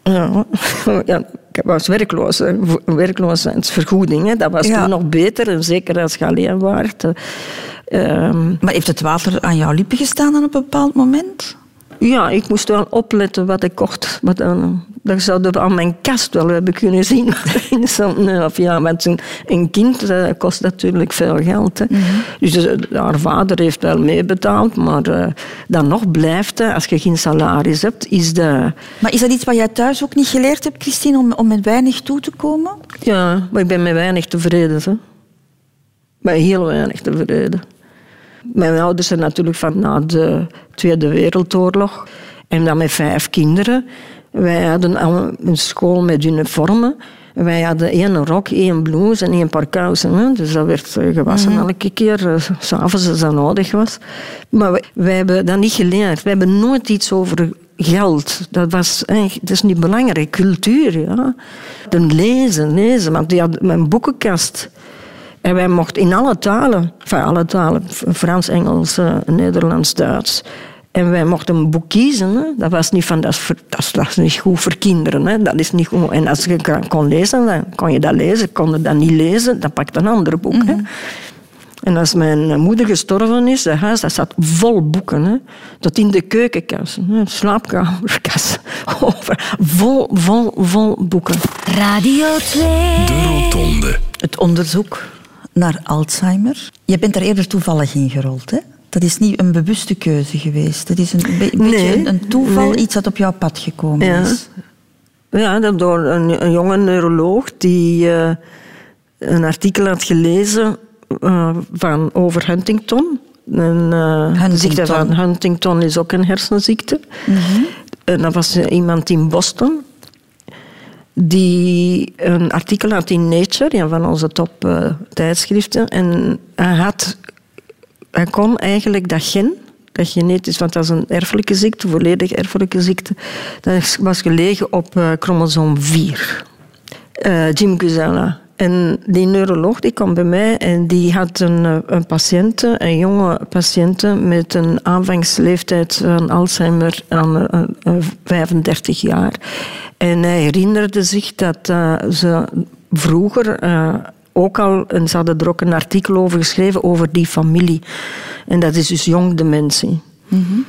Ja, ja, ik was werkloos, werkloosheidsvergoeding. Hè. Dat was ja. toen nog beter, en zeker als je alleen waart. Um, maar heeft het water aan jouw lippen gestaan op een bepaald moment? Ja, ik moest wel opletten wat ik kocht. Wat, uh, dat zouden we aan mijn kast wel hebben kunnen zien. of ja, want een, een kind uh, kost natuurlijk veel geld. Hè. Mm -hmm. Dus uh, haar vader heeft wel meebetaald, maar uh, dan nog blijft, als je geen salaris hebt, is de... Maar is dat iets wat jij thuis ook niet geleerd hebt, Christine, om, om met weinig toe te komen? Ja, maar ik ben met weinig tevreden. Hè. Met heel weinig tevreden. Mijn ouders zijn natuurlijk van na de Tweede Wereldoorlog. En dan met vijf kinderen. Wij hadden een school met uniformen. Wij hadden één rok, één blouse en één paar kousen. Dus dat werd eh, gewassen mm. elke keer, eh, s'avonds als dat nodig was. Maar wij, wij, hebben dat niet geleerd. We hebben nooit iets over geld. Dat, was, dat is niet belangrijk. Cultuur, ja. Dan lezen, lezen. Want die had mijn boekenkast en wij mochten in alle talen, enfin alle talen, Frans, Engels, uh, Nederlands, Duits. En wij mochten een boek kiezen. Hè. Dat was niet van, dat is, dat, is, dat is niet goed voor kinderen. Hè. Dat is niet goed. En als je kon lezen, dan kon je dat lezen. Kon je dat niet lezen, dan pak je een ander boek. Mm -hmm. hè. Mhm. En als mijn moeder gestorven is, dat huis dat zat vol boeken. Hè. Tot in de keukenkast, de slaapkamerkast. vol, vol, vol boeken. Radio 2. De Rotonde. Het onderzoek naar Alzheimer. Je bent er eerder toevallig in gerold, hè? Dat is niet een bewuste keuze geweest. Dat is een, be een nee, beetje een, een toeval, nee. iets dat op jouw pad gekomen ja. is. Ja, dat door een, een jonge neuroloog die uh, een artikel had gelezen uh, van, over Huntington. Een uh, ziekte van Huntington is ook een hersenziekte. Mm -hmm. En dat was iemand in Boston die een artikel had in Nature, een van onze top uh, tijdschriften. En hij, had, hij kon eigenlijk dat gen, dat genetisch, want dat is een erfelijke ziekte, volledig erfelijke ziekte, dat was gelegen op uh, chromosoom 4. Uh, Jim Guzella. En die neuroloog die kwam bij mij en die had een, een patiënt, een jonge patiënt met een aanvangsleeftijd van Alzheimer aan 35 jaar. En hij herinnerde zich dat ze vroeger ook al, en ze hadden er ook een artikel over geschreven, over die familie. En dat is dus jong dementie.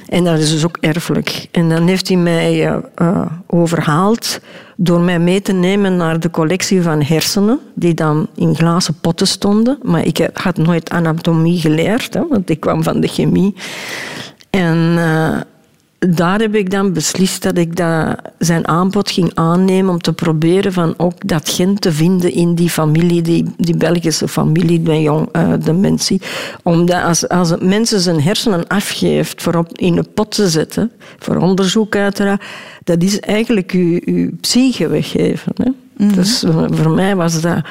En dat is dus ook erfelijk. En dan heeft hij mij uh, uh, overhaald door mij mee te nemen naar de collectie van hersenen, die dan in glazen potten stonden. Maar ik had nooit anatomie geleerd, hè, want ik kwam van de chemie. En uh, daar heb ik dan beslist dat ik dat, zijn aanbod ging aannemen om te proberen van ook dat gen te vinden in die familie, die, die Belgische familie met jong uh, dementie. Omdat als, als mensen zijn hersenen afgeeft voor op, in een pot te zetten, voor onderzoek uiteraard, dat is eigenlijk uw, uw psyche weggeven. Hè? Mm -hmm. Dus voor mij was dat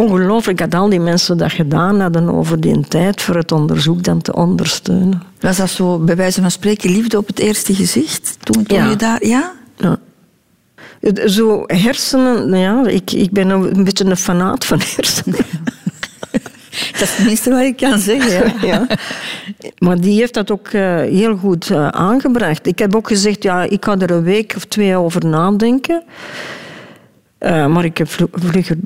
ongelooflijk dat al die mensen dat gedaan hadden over die tijd voor het onderzoek dan te ondersteunen. Was dat zo, bij wijze van spreken, liefde op het eerste gezicht? Toen, toen ja. je daar... Ja? ja. Zo hersenen, nou ja, ik, ik ben een beetje een fanaat van hersenen. Dat is het minste wat ik kan zeggen. Ja. ja. Maar die heeft dat ook uh, heel goed uh, aangebracht. Ik heb ook gezegd, ja, ik ga er een week of twee over nadenken. Uh, maar ik heb vlugger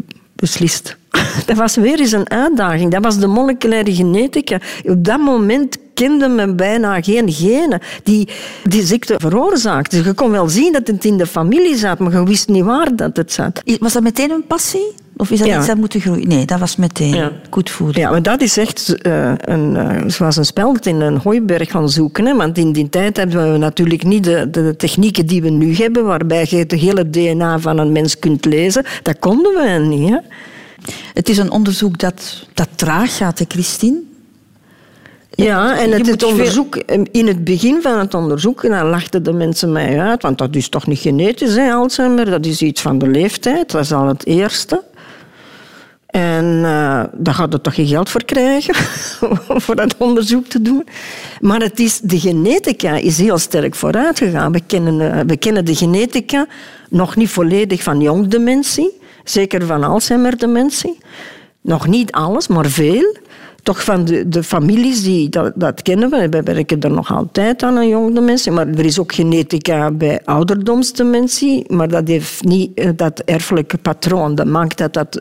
Dat was weer eens een uitdaging. Dat was de moleculaire genetica. Op dat moment kende men bijna geen genen die die ziekte veroorzaakten. Je kon wel zien dat het in de familie zat, maar je wist niet waar dat het zat. Was dat meteen een passie? Of is dat iets dat moeten groeien? Nee, dat was meteen ja. goed voeden. Ja, maar dat is echt uh, een, uh, zoals een spel in een hooiberg gaan zoeken. Hè? Want in die tijd hebben we natuurlijk niet de, de, technieken die we nu hebben, waarbij je het hele DNA van een mens kunt lezen. Dat konden we niet. Hè? Het is een onderzoek dat, dat traag gaat, hè, Christine? Ja, en het, het onderzoek, in het begin van het onderzoek dan lachten de mensen mij uit, want dat is toch niet genetisch, hè, Alzheimer, dat is iets van de leeftijd, dat is al het eerste. En uh, daar gaat er toch geen geld voor krijgen, voor dat onderzoek te doen. Maar het is, de genetica is heel sterk vooruit gegaan. We kennen, eh, we kennen de genetica nog niet volledig van jongdementie, zeker van Alzheimer-dementie. Nog niet alles, maar veel toch van de, de families die dat, dat kennen we. We werken er nog altijd aan aan jonge mensen. Maar er is ook genetica bij ouderdomsdementie. Maar dat heeft niet eh, dat erfelijke patroon. Dat maakt dat dat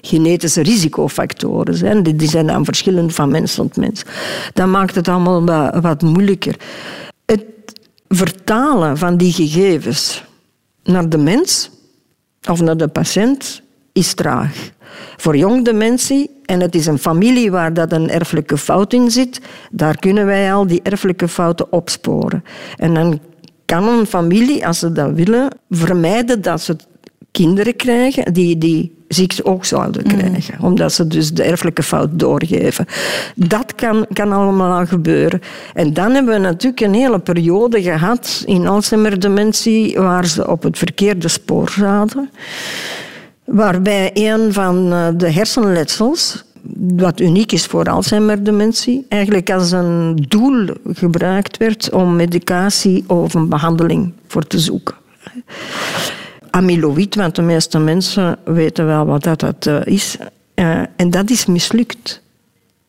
genetische risicofactoren zijn. Die zijn dan verschillend van mens tot mens. Dat maakt het allemaal wat, moeilijker. Het vertalen van die gegevens naar de mens of naar de patiënt is traag. Voor jong dementie, en het is een familie waar dat een erfelijke fout in zit, daar kunnen wij al die erfelijke fouten opsporen. En dan kan een familie, als ze dat willen, vermijden dat ze kinderen krijgen die die ziekte ook zouden mm. krijgen. Omdat ze dus de erfelijke fout doorgeven. Dat kan, kan allemaal gebeuren. En dan hebben we natuurlijk een hele periode gehad in Alzheimer-dementie waar ze op het verkeerde spoor zaten waarbij een van eh, de hersenletsels, wat uniek is voor Alzheimer-dementie, eigenlijk als een doel gebruikt werd om medicatie of een behandeling voor te zoeken. Amyloïd, want de meeste mensen weten wel wat dat, dat eh, is. Uh, en dat is mislukt.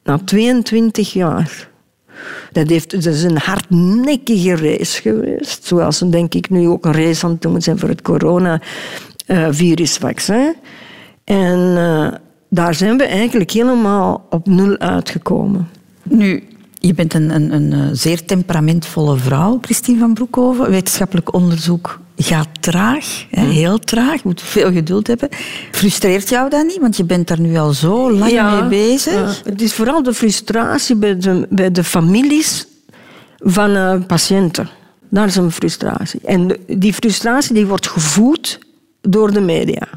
Na 22 jaar. Dat, heeft, dat is een hardnekkige race geweest. Zoals ze denk ik nu ook een race aan het doen zijn voor het corona uh, virusvaccin. En uh, daar zijn we eigenlijk helemaal op nul uitgekomen. Nu, je bent een, een, een eh, zeer temperamentvolle vrouw, Christine van Broekhoven. Wetenschappelijk onderzoek gaat traag, heel traag. Je moet veel geduld hebben. Frustreert jou dat niet? Want je bent daar nu al zo lang mee bezig. het is vooral de frustratie bij de, bij de families van uh, patiënten. Daar is een frustratie. En die frustratie die wordt gevoed door de media.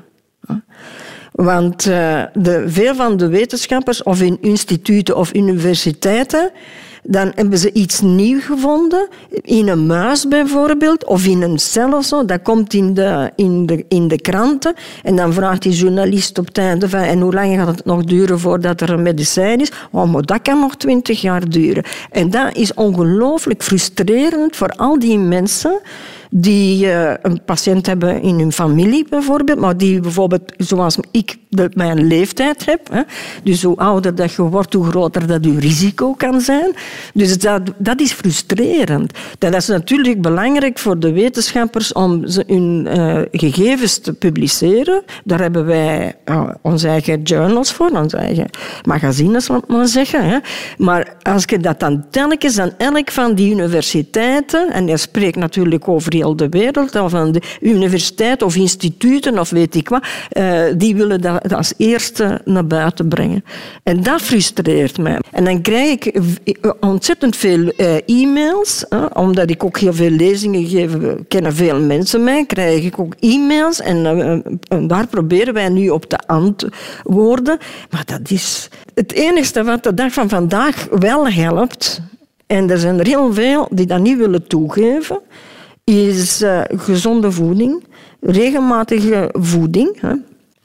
Want uh, de, veel van de wetenschappers, of in instituten of universiteiten, dan hebben ze iets nieuw gevonden. In een muis bijvoorbeeld, of in een cel of zo. Dat komt in de, in de, in de kranten. En dan vraagt die journalist op het van... En hoe lang gaat het nog duren voordat er een medicijn is? Oh, dat kan nog twintig jaar duren. En dat is ongelooflijk frustrerend voor al die mensen die uh, een patiënt hebben in hun familie bijvoorbeeld, maar die bijvoorbeeld, zoals ik mijn leeftijd heb, hè, dus hoe ouder dat je wordt, hoe groter dat je risico kan zijn. Dus dat, dat is frustrerend. Dat is natuurlijk belangrijk voor de wetenschappers om hun uh, gegevens te publiceren. Daar hebben wij uh, onze eigen journals voor, onze eigen magazines, laat maar zeggen. Hè. Maar als je dat dan telkens aan elk van die universiteiten, en je spreekt natuurlijk over de wereld, of aan de universiteit of instituten of weet ik wat, uh, die willen dat als eerste naar buiten brengen. En dat frustreert mij. En dan krijg ik ontzettend veel uh, e-mails, omdat ik ook heel veel lezingen geef, kennen veel mensen mij, krijg ik ook e-mails en, en daar proberen wij nu op te antwoorden. Maar dat is het enige wat de dag van vandaag wel helpt. En er zijn er heel veel die dat niet willen toegeven is uh, gezonde voeding, regelmatige voeding. Hè.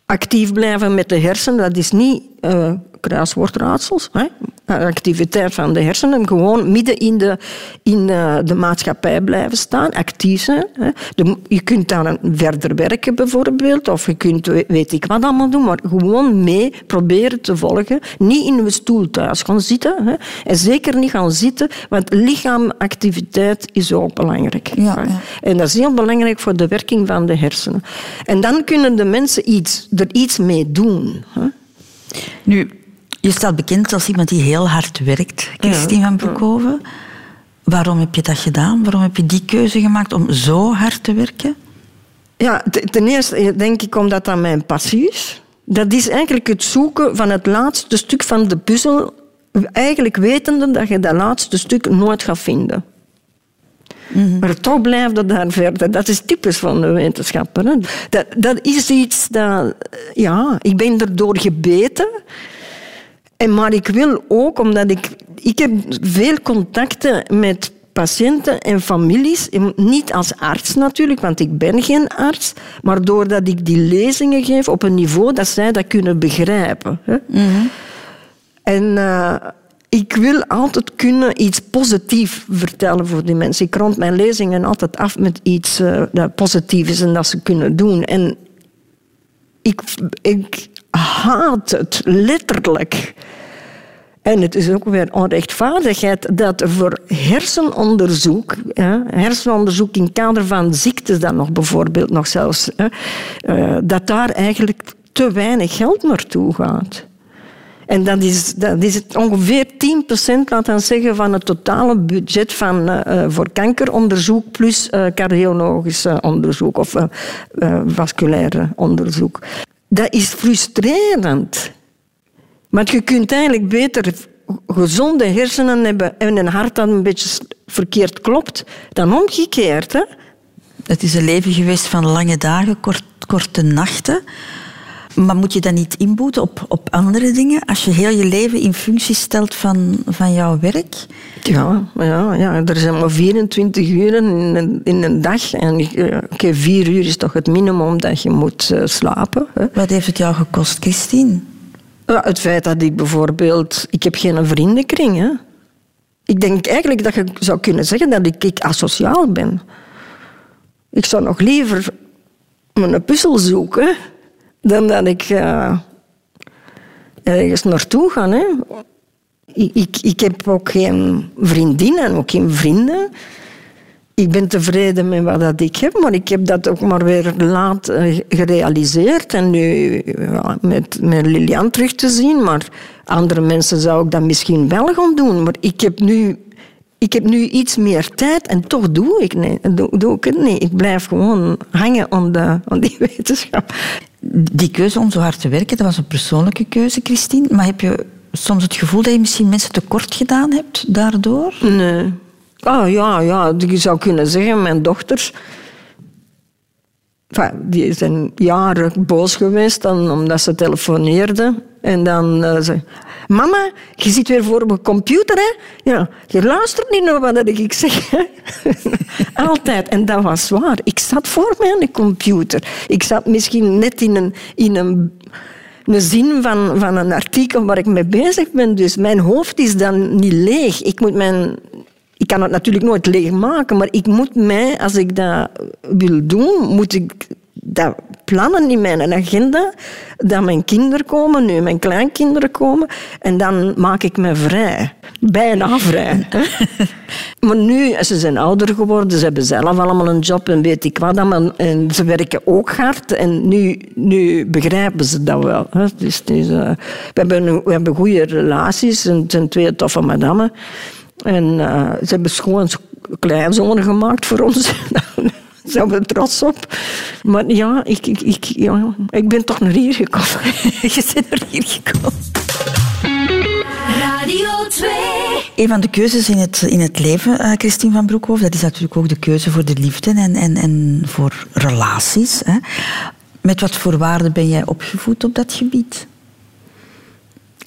Actief blijven met de hersenen, dat is niet uh, kruiswoordraadsels. Hè activiteit van de hersenen, gewoon midden in de, in eh, de maatschappij blijven staan, actief zijn. je kunt dan verder werken bijvoorbeeld, of je kunt weet ik wat allemaal doen, maar gewoon mee proberen te volgen. Niet in een stoel thuis gaan zitten. Hè. En zeker niet gaan zitten, want lichaamactiviteit is ook belangrijk. Ja, ja. En dat is heel belangrijk voor de werking van de hersenen. En dan kunnen de mensen iets, er iets mee doen. Hè. Nu, je staat bekend als iemand die heel hard werkt, Christine van Broekhoven. Waarom heb je dat gedaan? Waarom heb je die keuze gemaakt om zo hard te werken? Ja, ten eerste denk ik omdat dat mijn passie is. Dat is eigenlijk het zoeken van het laatste stuk van de puzzel, eigenlijk wetende dat je dat laatste stuk nooit gaat vinden. Mhm. Maar toch blijft het daar verder. Dat is typisch van de wetenschapper. Hè. Dat, dat is iets dat... Ja, ik ben erdoor gebeten. En, maar ik wil ook, omdat ik... Ik heb veel contacten met patiënten en families, niet als arts natuurlijk, want ik ben geen arts, maar doordat ik die lezingen geef op een niveau dat zij dat kunnen begrijpen. Hè. Mhm. En uh, ik wil altijd kunnen iets positiefs vertellen voor die mensen. Ik rond mijn lezingen altijd af met iets uh, dat positief is en dat ze kunnen doen. En ik, ik haat het letterlijk. En het is ook weer onrechtvaardigheid dat voor hersenonderzoek, hersenonderzoek in kader van ziektes dan nog bijvoorbeeld nog zelfs, uh, dat daar eigenlijk te weinig geld naartoe gaat. En dat is, dat is het ongeveer 10% laten zeggen, van het totale budget van, uh, voor kankeronderzoek plus uh, cardiologisch onderzoek of uh, vasculair onderzoek. Dat is frustrerend. Maar je kunt eigenlijk beter gezonde hersenen hebben en een hart dat een beetje verkeerd klopt, dan omgekeerd. Hè? Het is een leven geweest van lange dagen, kort, korte nachten. Maar moet je dan niet inboeten op, op andere dingen? Als je heel je leven in functie stelt van, van jouw werk? Ja, ja, ja, er zijn maar 24 uur in een, in een dag. En okay, vier uur is toch het minimum dat je moet uh, slapen. Hè? Wat heeft het jou gekost, Christine? Ja, het feit dat ik bijvoorbeeld... Ik heb geen vriendenkring. Hè? Ik denk eigenlijk dat je zou kunnen zeggen dat ik, ik asociaal ben. Ik zou nog liever mijn puzzel zoeken dan dat ik uh, ergens naartoe ga. Hè. Ik, ik, heb ook geen vriendinnen en ook geen vrienden. Ik ben tevreden met wat ik heb, maar ik heb dat ook maar weer laat eh, gerealiseerd. En nu met, met Lilian terug te zien, maar andere mensen zou ik dat misschien wel gaan doen. Maar ik heb nu ik heb nu iets meer tijd en toch doe ik, nee, doe, doe ik het niet. Ik blijf gewoon hangen aan, de, aan die wetenschap. Die keuze om zo hard te werken, dat was een persoonlijke keuze, Christine. Maar heb je soms het gevoel dat je misschien mensen tekort gedaan hebt daardoor? Nee. Ah ja, ja, je zou kunnen zeggen, mijn dochters... die zijn jaren boos geweest dan, omdat ze telefoneerden. En dan uh, ze... Mama, je zit weer voor mijn computer, hè? Ja, je luistert niet naar wat ik zeg. Altijd. En dat was waar. Ik zat voor mijn computer. Ik zat misschien net in een, in een, een zin van, van een artikel waar ik mee bezig ben. Dus mijn hoofd is dan niet leeg. Ik moet mijn ik kan het natuurlijk nooit leeg maken, maar ik moet mij, als ik dat wil doen, moet ik dat plannen in mijn agenda dat mijn kinderen komen, nu mijn kleinkinderen komen, en dan maak ik me vrij. Bijna vrij. maar nu, ze zijn ouder geworden, ze hebben zelf allemaal een job en weet ik wat. En ze werken ook hard en nu, nu begrijpen ze dat wel. Dus, dus uh, we, hebben, we hebben goede relaties en het zijn twee toffe madammen. En uh, ze hebben gewoon kleinzonen gemaakt voor ons. zijn we trots op. Maar ja, ik, ik, ik, ja, ik ben toch naar hier gekomen. Je bent naar hier gekomen. Radio 2. Een van de keuzes in het, in het leven, uh, Christine van Broekhoff, dat is natuurlijk ook de keuze voor de liefde en, en, en voor relaties. Hè. Met wat voor waarden ben jij opgevoed op dat gebied?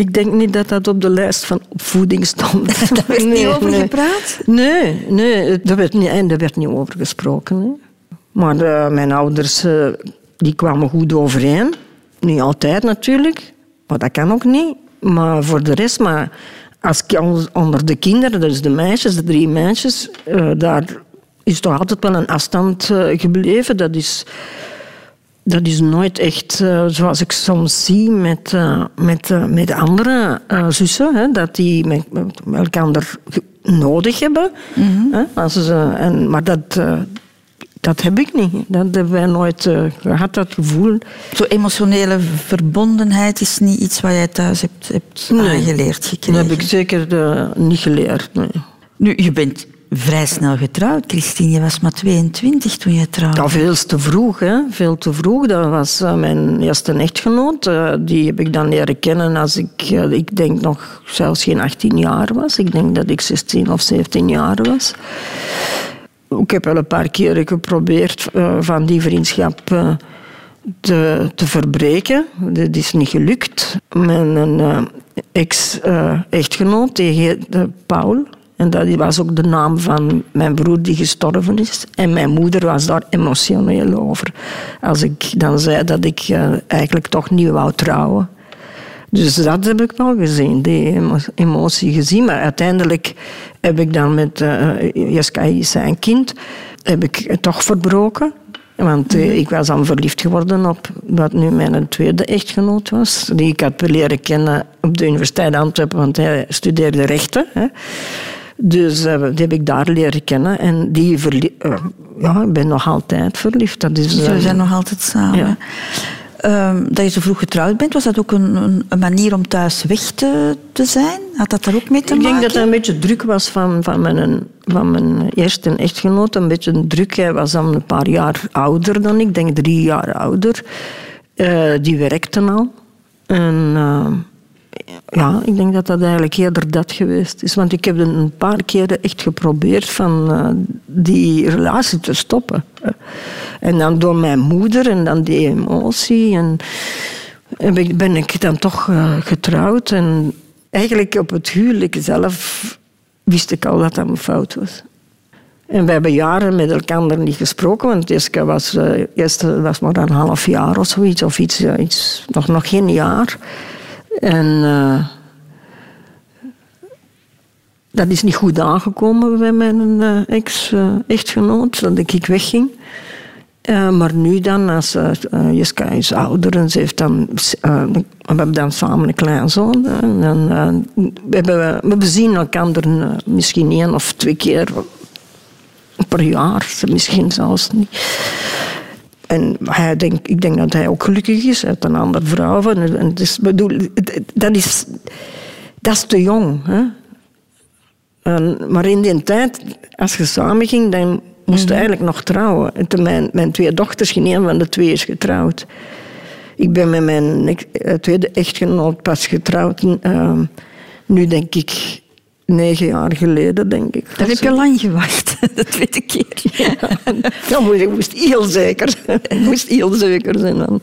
Ik denk niet dat dat op de lijst van opvoeding stond. Daar werd nee, niet over gepraat? Nee, nee daar, werd niet, en daar werd niet over gesproken. Maar uh, mijn ouders uh, die kwamen goed overeen. Niet altijd natuurlijk, maar dat kan ook niet. Maar voor de rest, maar als onder de kinderen, dus de meisjes, de drie meisjes, uh, daar is toch altijd wel een afstand gebleven. Dat is, dat is nooit echt zoals ik soms zie met, met, met andere zussen, hè, dat die met, elkaar nodig hebben. Mm hè, als ze, en, maar dat dat heb ik niet. Dat hebben wij nooit gehad, dat gevoel. Zo emotionele verbondenheid is niet iets wat jij thuis hebt, hebt aangeleerd gekregen? Dat heb ik zeker niet geleerd. Nee. Nu, je bent vrij snel getrouwd, Christine. Je was maar 22 toen je trouwde. Ja, veel te vroeg. Hè? Veel te vroeg. Dat was uh, mijn eerste echtgenoot. Uh, die heb ik dan leren kennen als ik, uh, ik denk nog zelfs geen 18 jaar was. Ik denk dat ik 16 of 17 jaar was. Ik heb wel een paar keren geprobeerd van die vriendschap te, te verbreken. Dat is niet gelukt. Mijn ex-echtgenoot, die heette Paul... En dat was ook de naam van mijn broer die gestorven is. En mijn moeder was daar emotioneel over. Als ik dan zei dat ik uh, eigenlijk toch niet wou trouwen. Dus dat heb ik wel gezien, die emotie gezien. Maar uiteindelijk heb ik dan met uh, Jeska, zijn kind, heb ik toch verbroken. Want uh, ik was dan verliefd geworden op wat nu mijn tweede echtgenoot was. Die ik had leren kennen op de Universiteit Antwerpen, want hij studeerde rechten. Hè. Dus uh, die heb ik daar leren kennen. En die uh, ja, ik ben nog altijd verliefd. Dat is, uh, we zijn nog altijd samen. Ja. Ehm, dat je zo vroeg getrouwd bent, was dat ook een, een, manier om thuis weg te, te zijn? Had dat daar ook mee te maken? Ik denk dat het een beetje druk was van, van, mijn, van mijn eerste echtgenoot. Een beetje druk. Hij was dan een paar jaar ouder dan ik. Ik denk drie jaar ouder. die werkte al. En ja, ik denk dat dat eigenlijk eerder dat geweest is. Want ik heb een paar keren echt geprobeerd van uh, die relatie te stoppen. En dan door mijn moeder en dan die emotie. En, en ben ik dan toch uh, getrouwd. En eigenlijk op het huwelijk zelf wist ik al dat dat een fout was. En we hebben jaren met elkaar niet gesproken, want Jessica was, uh, eerst was maar een half jaar of zoiets, of iets, iets nog, nog geen jaar. En uh, dat is niet goed aangekomen bij mijn uh, ex-echtgenoot, dat ik wegging. Uh, maar nu dan, als Jeska is ouder en ze heeft dan, we hebben dan samen een kleinzoon. En we, hebben, we zien elkaar misschien één of twee keer per jaar, misschien zelfs niet. En hij denk, ik denk dat hij ook gelukkig is. Hij heeft een andere vrouw. En, dus, bedoel, dat, is, dat is te jong. Hè? En, maar in die tijd, als je samen ging, dan moest je mhm. eigenlijk nog trouwen. En mijn, mijn twee dochters, geen een van de twee is getrouwd. Ik ben met mijn eh, tweede echtgenoot pas getrouwd. Uh, nu denk ik negen jaar geleden, denk ik. Daar heb je lang gewacht, de tweede keer. Ja, dan moest, ik moest heel zeker zijn. moest heel zeker zijn dan.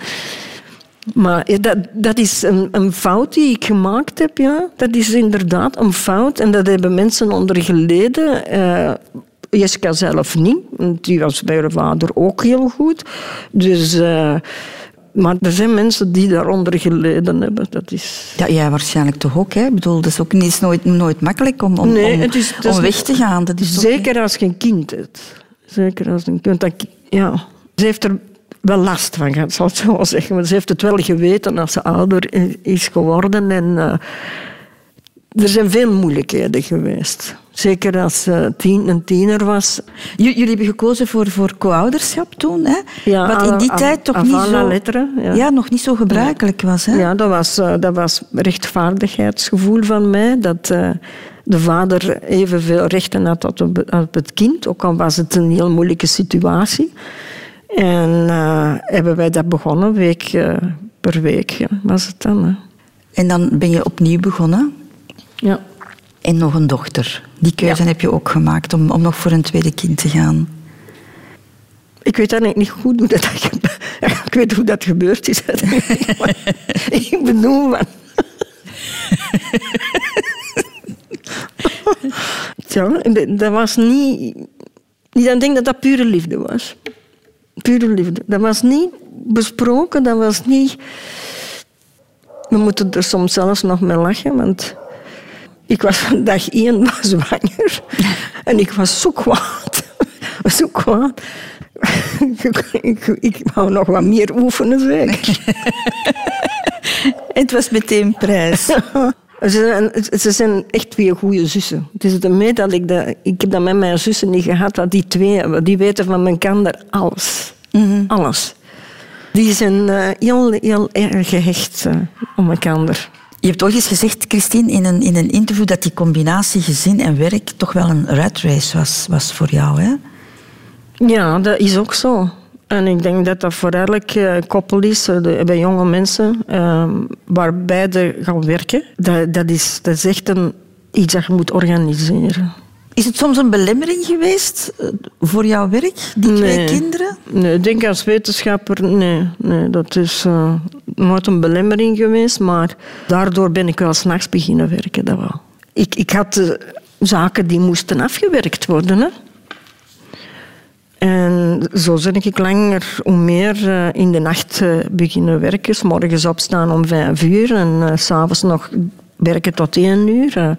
Maar dat, dat is een, een, fout die ik gemaakt heb, ja. Dat is inderdaad een fout. En dat hebben mensen onder geleden. Uh, Jessica zelf niet. Die was bij haar vader ook heel goed. Dus... Uh, maar er zijn mensen die daaronder geleden hebben. Dat is... Ja, jij waarschijnlijk toch ook. Hè? Ik bedoel, dat is ook niet, nooit, nooit makkelijk om, om, nee, het is, om weg te gaan. Dat is zeker als je een kind hebt. Zeker als een kind. Dat, ja. Ze heeft er wel last van gehad, zal ik zo zeggen. Maar ze heeft het wel geweten als ze ouder is geworden. En uh, er zijn veel moeilijkheden geweest. Zeker als ze tien, een tiener was. jullie hebben gekozen voor, voor co-ouderschap toen, hè? Ja, Wat in die tijd toch niet zo, ja. ja. nog niet zo gebruikelijk was. Hè? Ja, dat was, uh, dat was rechtvaardigheidsgevoel van mij. Dat uh, de vader evenveel rechten had op, op het kind, ook al was het een heel moeilijke situatie. En uh, hebben wij dat begonnen, week per week was het dan. Hè. En dan ben je opnieuw begonnen? Ja. En nog een dochter. Die keuze heb je ook gemaakt om, om nog voor een tweede kind te gaan. Ik weet eigenlijk niet goed hoe dat... Ik weet hoe dat gebeurd is. ik bedoel... Maar... ja, dat was niet... Ik denk dat dat pure liefde was. Pure liefde. Dat was niet besproken, dat was niet... We moeten er soms zelfs nog mee lachen, want ik was van dag één zwanger. En ik was zo kwaad. Zo kwaad. Ik, ik, wou nog wat meer oefenen, zeker. het was meteen prijs. Ze zijn, ze zijn echt twee goede zussen. Het is ermee dat ik dat... Ik heb dat met mijn zussen niet gehad, dat die twee Die weten van mijn kander alles. Mm Alles. Die zijn uh, heel, heel erg gehecht uh, om elkaar. Je hebt ooit eens gezegd, Christine, in een, in een interview dat die combinatie gezin en werk toch wel een rat race was, was voor jou, hè? Ja, dat is ook zo. En ik denk dat dat voor elk uh, koppel is, uh, bij jonge mensen, uh, waar beide gaan werken. Dat, dat, is, dat is echt een, iets dat je moet organiseren. Is het soms een belemmering geweest eh, voor jouw werk, die nee. twee kinderen? Nee, ik denk als wetenschapper, nee. nee dat is uh, nooit een belemmering geweest. Maar daardoor ben ik wel s'nachts beginnen werken, dat wel. Ik, ik had uh, zaken die moesten afgewerkt worden. Hè. En zo ben ik langer hoe meer uh, in de nacht beginnen werken. S morgens opstaan om vijf uur en s'avonds nog werken tot één uur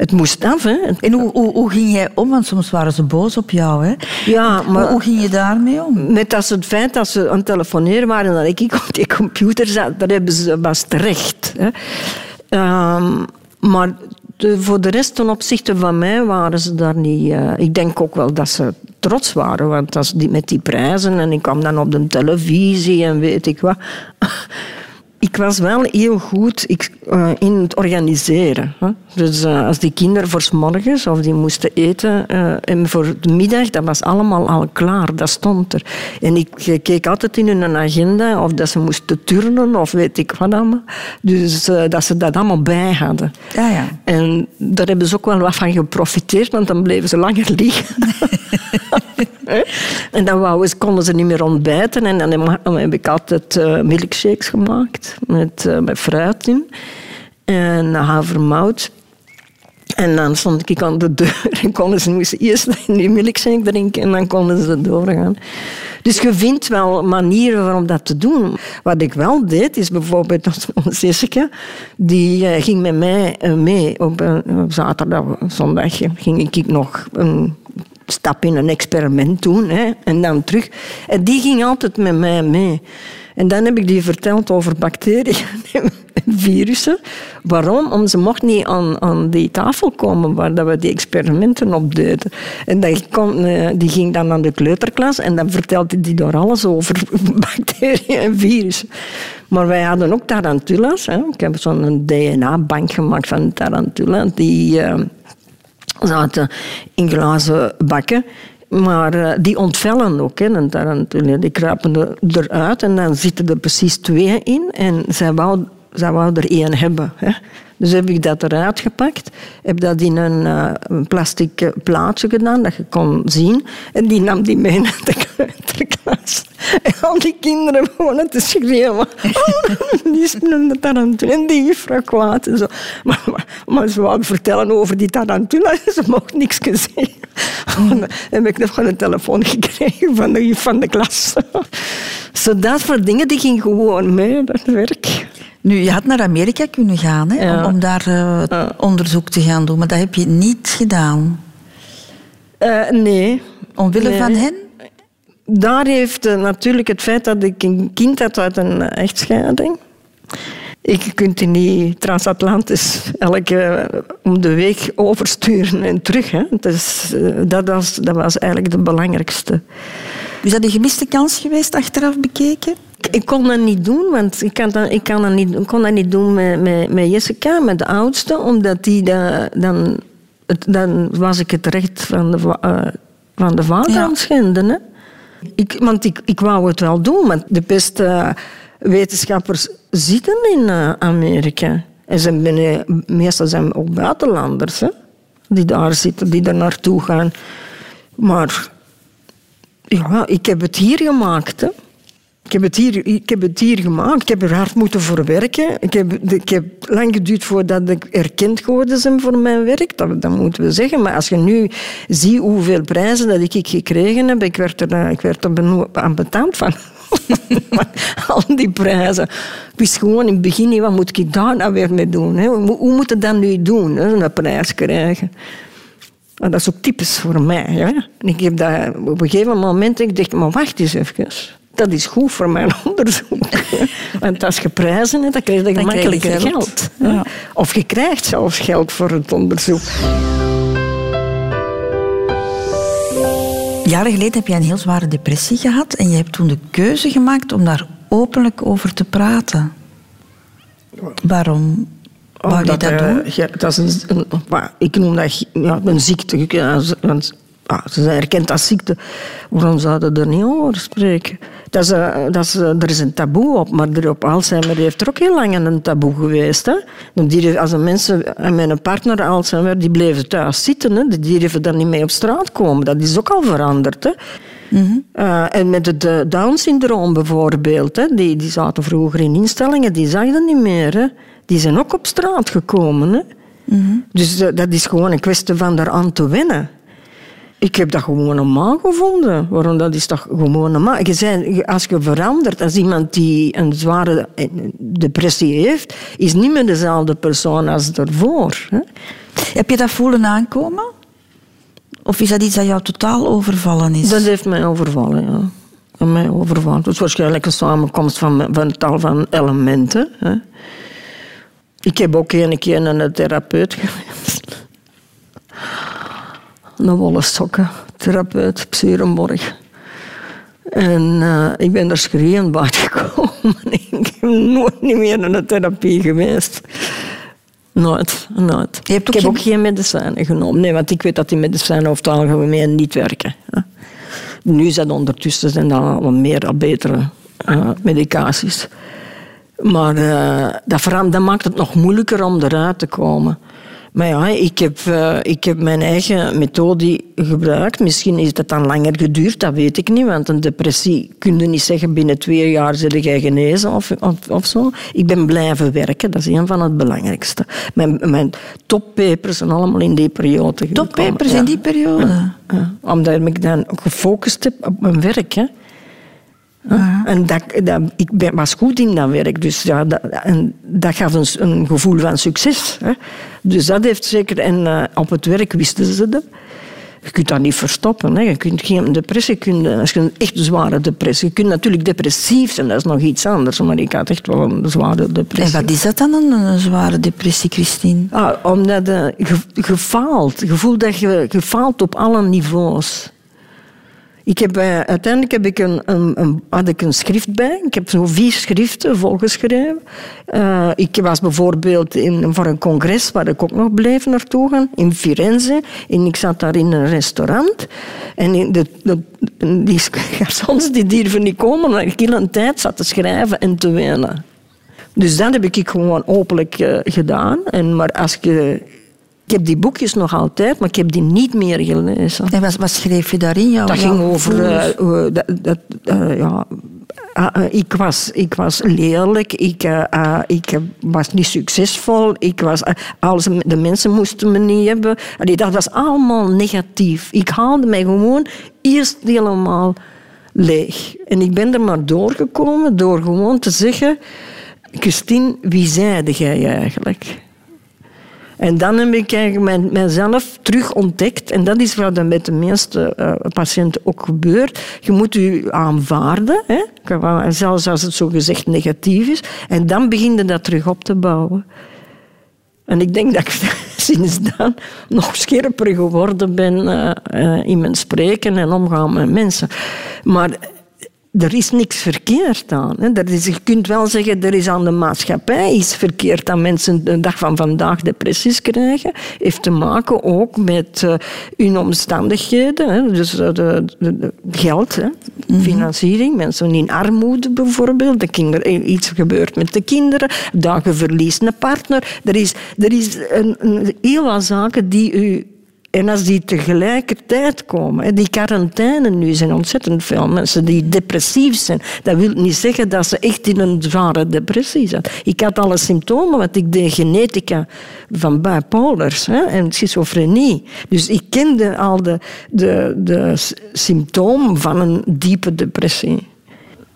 het moest af. Hè. En hoe, hoe, hoe, ging jij om? Want soms waren ze boos op jou. Hè? Ja, maar hoe, hoe ging je daarmee om? Met dat het feit dat ze aan het telefoneren waren en dat ik op die computer zat, dat hebben ze was terecht. Hè. Um, maar de, voor de rest ten opzichte van mij waren ze daar niet... Uh, ik denk ook wel dat ze trots waren, want als die, met die prijzen en ik kwam dan op de televisie en weet ik wat ik was wel heel goed ik, uh, in het organiseren. Hè. Dus uh, als die kinderen voor s morgens of die moesten eten uh, en voor de middag, dat was allemaal al klaar, dat stond er. En ik keek altijd in hun agenda of dat ze moesten turnen of weet ik wat allemaal. Dus dat ze dat allemaal bij hadden. Ja, ja. En daar hebben ze ook wel wat van geprofiteerd, want dan bleven ze langer liggen. en dan konden ze niet meer ontbijten en dan heb ik altijd milkshakes gemaakt met, uh, fruit in en havermout. En dan stond ik aan de deur en konden ze moesten eerst die milkshake drinken en dan konden ze doorgaan. Dus je vindt wel manieren om dat te doen. Wat ik wel deed, is bijvoorbeeld onze Jessica, die uh, ging met mij uh, mee. Op, op zaterdag, zondag ging ik nog een stap in een experiment doen hè, en dan terug. En die ging altijd met mij mee. En dan heb ik die verteld over bacteriën en virussen. Waarom? Omdat ze mocht niet aan, aan die tafel komen waar dat we die experimenten op deden. En kon, eh, die ging dan aan de kleuterklas en dan vertelde die door alles over bacteriën en virussen. Maar wij hadden ook tarantulas. Hè. Ik heb zo'n DNA-bank gemaakt van tarantula. Die uh, zaten in glazen bakken. Maar uh, die ontvellen ook, hè, tarantula. Die kruipen eruit en dan zitten er precies twee in. En zij wou, zij wou er één hebben. Hè. Dus heb ik dat eruit gepakt, heb dat in een, uh, een plastic plaatje gedaan, dat je kon zien. En die nam die mee naar de kleuterklas. En al die kinderen begonnen te schreeuwen. Oh, die is een tarantula en die juffrouw kwaad. En zo. Maar, maar, maar, ze wou vertellen over die tarantula en ze mocht niks zeggen. Dan heb ik nog een telefoon gekregen van de van de klas. Zo dat soort dingen, die ging gewoon mee, dat werk. Nu, je had naar Amerika kunnen gaan hè, ja. om, om, daar uh, ja. onderzoek te gaan doen, maar dat heb je niet gedaan. Uh, nee. Omwille nee. van hen? Daar heeft uh, natuurlijk het feit dat ik een kind had uit een echtscheiding. Ik kunt die niet transatlantisch elke om de week oversturen en terug. Hè. Dus, dat, was, dat was eigenlijk de belangrijkste. Is dat een gemiste kans geweest, achteraf bekeken? Ik kon dat niet doen, want ik, kan dat, ik kan dat niet, kon dat niet doen met, met, met Jessica, met de oudste, omdat die da, dan, dan was ik het recht van de, uh, van de vader ja. aan het schenden. Hè. Ik, want ik, ik wou het wel doen, want de beste wetenschappers zitten in uh, Amerika. En ze zijn, meestal zijn ook buitenlanders hè, die daar zitten, die er naartoe gaan. Maar ja, ik heb het hier gemaakt. Hè. Ik heb, het hier, ik heb gemaakt. Ik heb er hard moeten voor werken. Ik heb, ik heb lang geduurd voordat ik erkend geworden ben voor mijn werk. Dat, dat moeten we zeggen. Maar als je nu ziet hoeveel prijzen dat ik gekregen heb, ik werd er, ik werd er van. Al die prijzen. Ik wist gewoon in het begin niet, wat moet ik daar nou weer mee doen? Hè? Hoe, moet ik dat nu doen, hè? een prijs krijgen? En dat is ook typisch voor mij. En ik heb dat, op een gegeven moment ik dacht maar wacht eens even dat is goed voor mijn onderzoek. Want als je prijzen hebt, dan krijg je gemakkelijker geld. geld ja. Of je krijgt zelfs geld voor het onderzoek. Jaren geleden heb je een heel zware depressie gehad en je hebt toen de keuze gemaakt om daar openlijk over te praten. Waarom? Wou je dat doen? ja, dat is een, ik noem dat ja, een ziekte. Want, ah, ze zijn erkend als ziekte. Waarom zouden we er niet over spreken? Dat is, dat is, er is een taboe op, maar er op Alzheimer heeft er ook heel lang een taboe geweest. Hè? Die, als de mensen en mijn partner Alzheimer, die bleven thuis zitten. Hè? Die durven dan niet mee op straat komen. Dat is ook al veranderd. Hè? Eh, en met het eh, Down-syndroom bijvoorbeeld, hè, die, die zaten vroeger in instellingen, die zag je niet meer. Hè. Die zijn ook op straat gekomen. Hè. Dus eh, dat is gewoon een kwestie van eraan te wennen. Ik heb dat gewoon normaal gevonden. Waarom dat is toch gewoon normaal? Je als je verandert, als iemand die een zware eh, depressie heeft, is niet meer dezelfde persoon als daarvoor. Hè. Heb je dat voelen aankomen? Of is dat iets dat jou totaal overvallen is? Dat heeft mij overvallen, ja. Dat mij overvallen. Het is waarschijnlijk een samenkomst van, van tal van elementen. Hè. Ik heb ook een keer een therapeut geweest. Een wollen sokken, therapeut, op Serenborg. En eh, ik ben er schreeuwend buiten gekomen. ik ben nooit niet meer naar een therapie geweest. Nooit, nooit. Je hebt ook ik heb geen- ook geen medicijnen genomen. Nee, want ik weet dat die medicijnen over het algemeen niet werken. hè. Nu dat ondertussen zijn dat al meer betere eh, medicaties. Maar eh, dat maakt het nog moeilijker om eruit te komen. Maar ja, ik heb, eh, ik heb mijn eigen methode gebruikt. Misschien is het dan langer geduurd, dat weet ik niet. Want een depressie kun je niet zeggen binnen twee jaar zit jij genezen of, of, of zo. Ik ben blijven werken, dat is een van het belangrijkste. Mijn, mijn toppapers zijn allemaal in die periode gekomen. Toppapers Ja. in die periode? Ja, omdat ik dan gefocust heb op mijn werk. Hè. Ja, En dat, dat, ik ben, was goed in dat werk. Dus ja, dat, en dat gaf een, een gevoel van succes. Hè. Dus dat heeft zeker... En eh, op het werk wisten ze dat. Je kunt dat niet verstoppen. Hè. Je kunt geen depressie... Kun, als je een echt zware depressie... Je kunt natuurlijk depressief zijn, dat is nog iets anders. Maar ik had echt wel een zware En depressie. wat is dat dan, een, zware depressie, Christine? Ah, omdat eh, je, je faalt. Je voelt dat je, je faalt op alle niveaus. Ik heb, eh, uiteindelijk heb ik een, een, een- had ik een schrift bij. Ik heb zo vier schriften volgeschreven. Eh, ik was bijvoorbeeld in, voor een congres waar ik ook nog bleef naartoe gaan, in Firenze. En ik zat daar in een restaurant. En in de, de, die garçons die niet komen, omdat ik heel een tijd zat te schrijven en te wenen. Dus dat heb ik gewoon openlijk eh, gedaan. En, maar als je... Ik heb die boekjes nog altijd, maar ik heb die niet meer gelezen. En wat, wat schreef je daarin? Jouw, Dat ging over... eh, eh, dat, dat, eh, ja, ik, was, ik was lelijk, ik, ik was niet succesvol, ik was, alles, de mensen moesten me niet hebben. Allee, dat was allemaal negatief. Ik haalde mij gewoon eerst helemaal leeg. En ik ben er maar doorgekomen door gewoon te zeggen... Christine, wie zeide jij eigenlijk? En dan heb ik eigenlijk mijzelf terug ontdekt. En dat is wat met de meeste eh, patiënten ook gebeurt. Je moet je aanvaarden, hè? zelfs als het zogezegd negatief is. En dan begin je dat terug op te bouwen. En ik denk dat ik sinds dan nog scherper geworden ben eh, eh, in mijn spreken en omgaan met mensen. Maar er is niks verkeerd aan. Hè. Er is, je kunt wel zeggen, er is aan de maatschappij iets verkeerd dat mensen de dag van vandaag depressies krijgen. Heeft te maken ook met eh, hun omstandigheden. Hè. Dus eh, de, de- de geld, hè. financiering. Mensen in armoede bijvoorbeeld. De kinderen, iets gebeurt met de kinderen. Dat je verliest een partner. Er is, er is een, een, heel wat zaken die u en als die tegelijkertijd komen, die quarantaine nu zijn ontzettend veel mensen die depressief zijn. Dat wil niet zeggen dat ze echt in een zware depressie zijn. Ik had alle symptomen, want ik deed genetica van bipolars hè, en schizofrenie. Dus ik kende al de, de, de symptomen van een diepe depressie.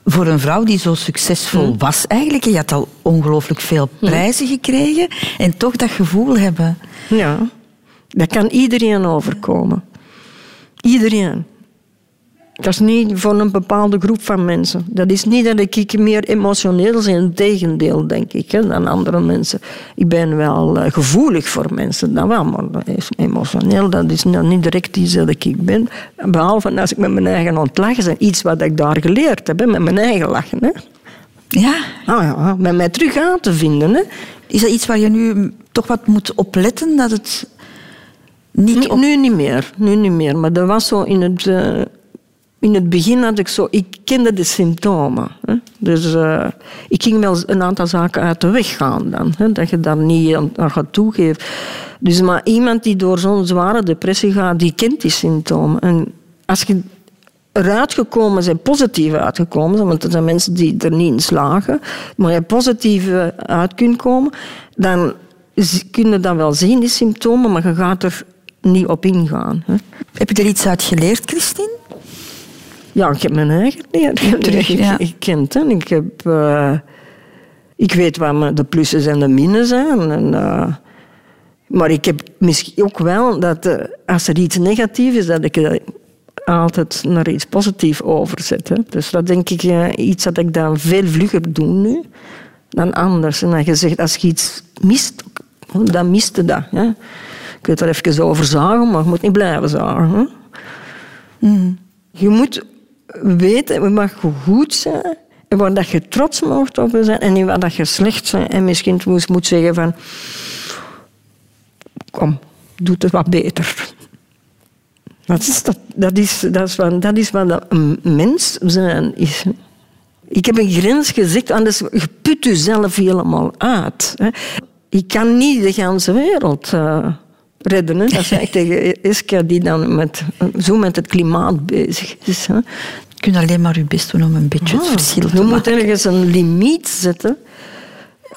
Voor een vrouw die zo succesvol Hm. was eigenlijk, je had al ongelooflijk veel prijzen gekregen en toch dat gevoel hebben. Ja, dat kan iedereen overkomen. Iedereen. Dat is niet voor een bepaalde groep van mensen. Dat is niet dat ik meer emotioneel ben, integendeel, denk ik, hè, dan andere mensen. Ik ben wel eh, gevoelig voor mensen, dat wel, maar dat is emotioneel, dat is nou niet direct iets dat ik ben. Behalve als ik met mijn eigen ontlachen is iets wat ik daar geleerd heb, hè, met mijn eigen lachen. Hè. Ja, Ah ja, met mij terug aan te vinden. Hè. Is dat iets waar je nu toch wat moet opletten? Dat het niet nu, nu niet meer. Nu niet meer. Maar dat was zo in het... Uh, in het begin had ik zo... Ik kende de symptomen. Hè. Dus uh, ik ging wel een aantal zaken uit de weg gaan dan. Hè, dat je daar niet aan gaat toegeven. Dus maar iemand die door zo'n zware depressie gaat, die kent die symptomen. En als je eruit gekomen zijn, positief uitgekomen, want er zijn mensen die er niet in slagen, maar je positief uit kunt komen, dan kun je dat wel zien, die symptomen, maar je gaat er niet op ingaan. Hè. Heb je er iets uit geleerd, Christine? Ja, ik heb mijn eigen leer ja. gekend. Hè. Ik, heb, uh, ik weet wat de plussen en de minnen zijn. En, uh, maar ik heb misschien ook wel dat uh, als er iets negatiefs is, dat ik altijd naar iets positiefs overzetten. Dus dat denk ik iets dat ik dan veel vlugger doe nu dan anders. En dan je zegt, als je iets mist, dan miste dat. Hè. Je kunt er even over zagen, maar je moet niet blijven zagen. Mm. Je moet weten, het mag goed zijn en waar dat je trots mag op zijn en niet waar dat je slecht bent. En misschien moet, moet zeggen van, kom, doe het wat beter. Dat is, dat, dat is, dat is, wat, dat is wat een mens zijn is. Ik heb een grens gezegd, anders je put jezelf helemaal uit. Ik kan niet de hele wereld uh, redden. Hè. Dat zei ik tegen Iska, die dan met, zo met het klimaat bezig is. Hè. Je kunt alleen maar je best doen om een beetje het ah, verschil te maken. Je moet ergens een limiet zetten.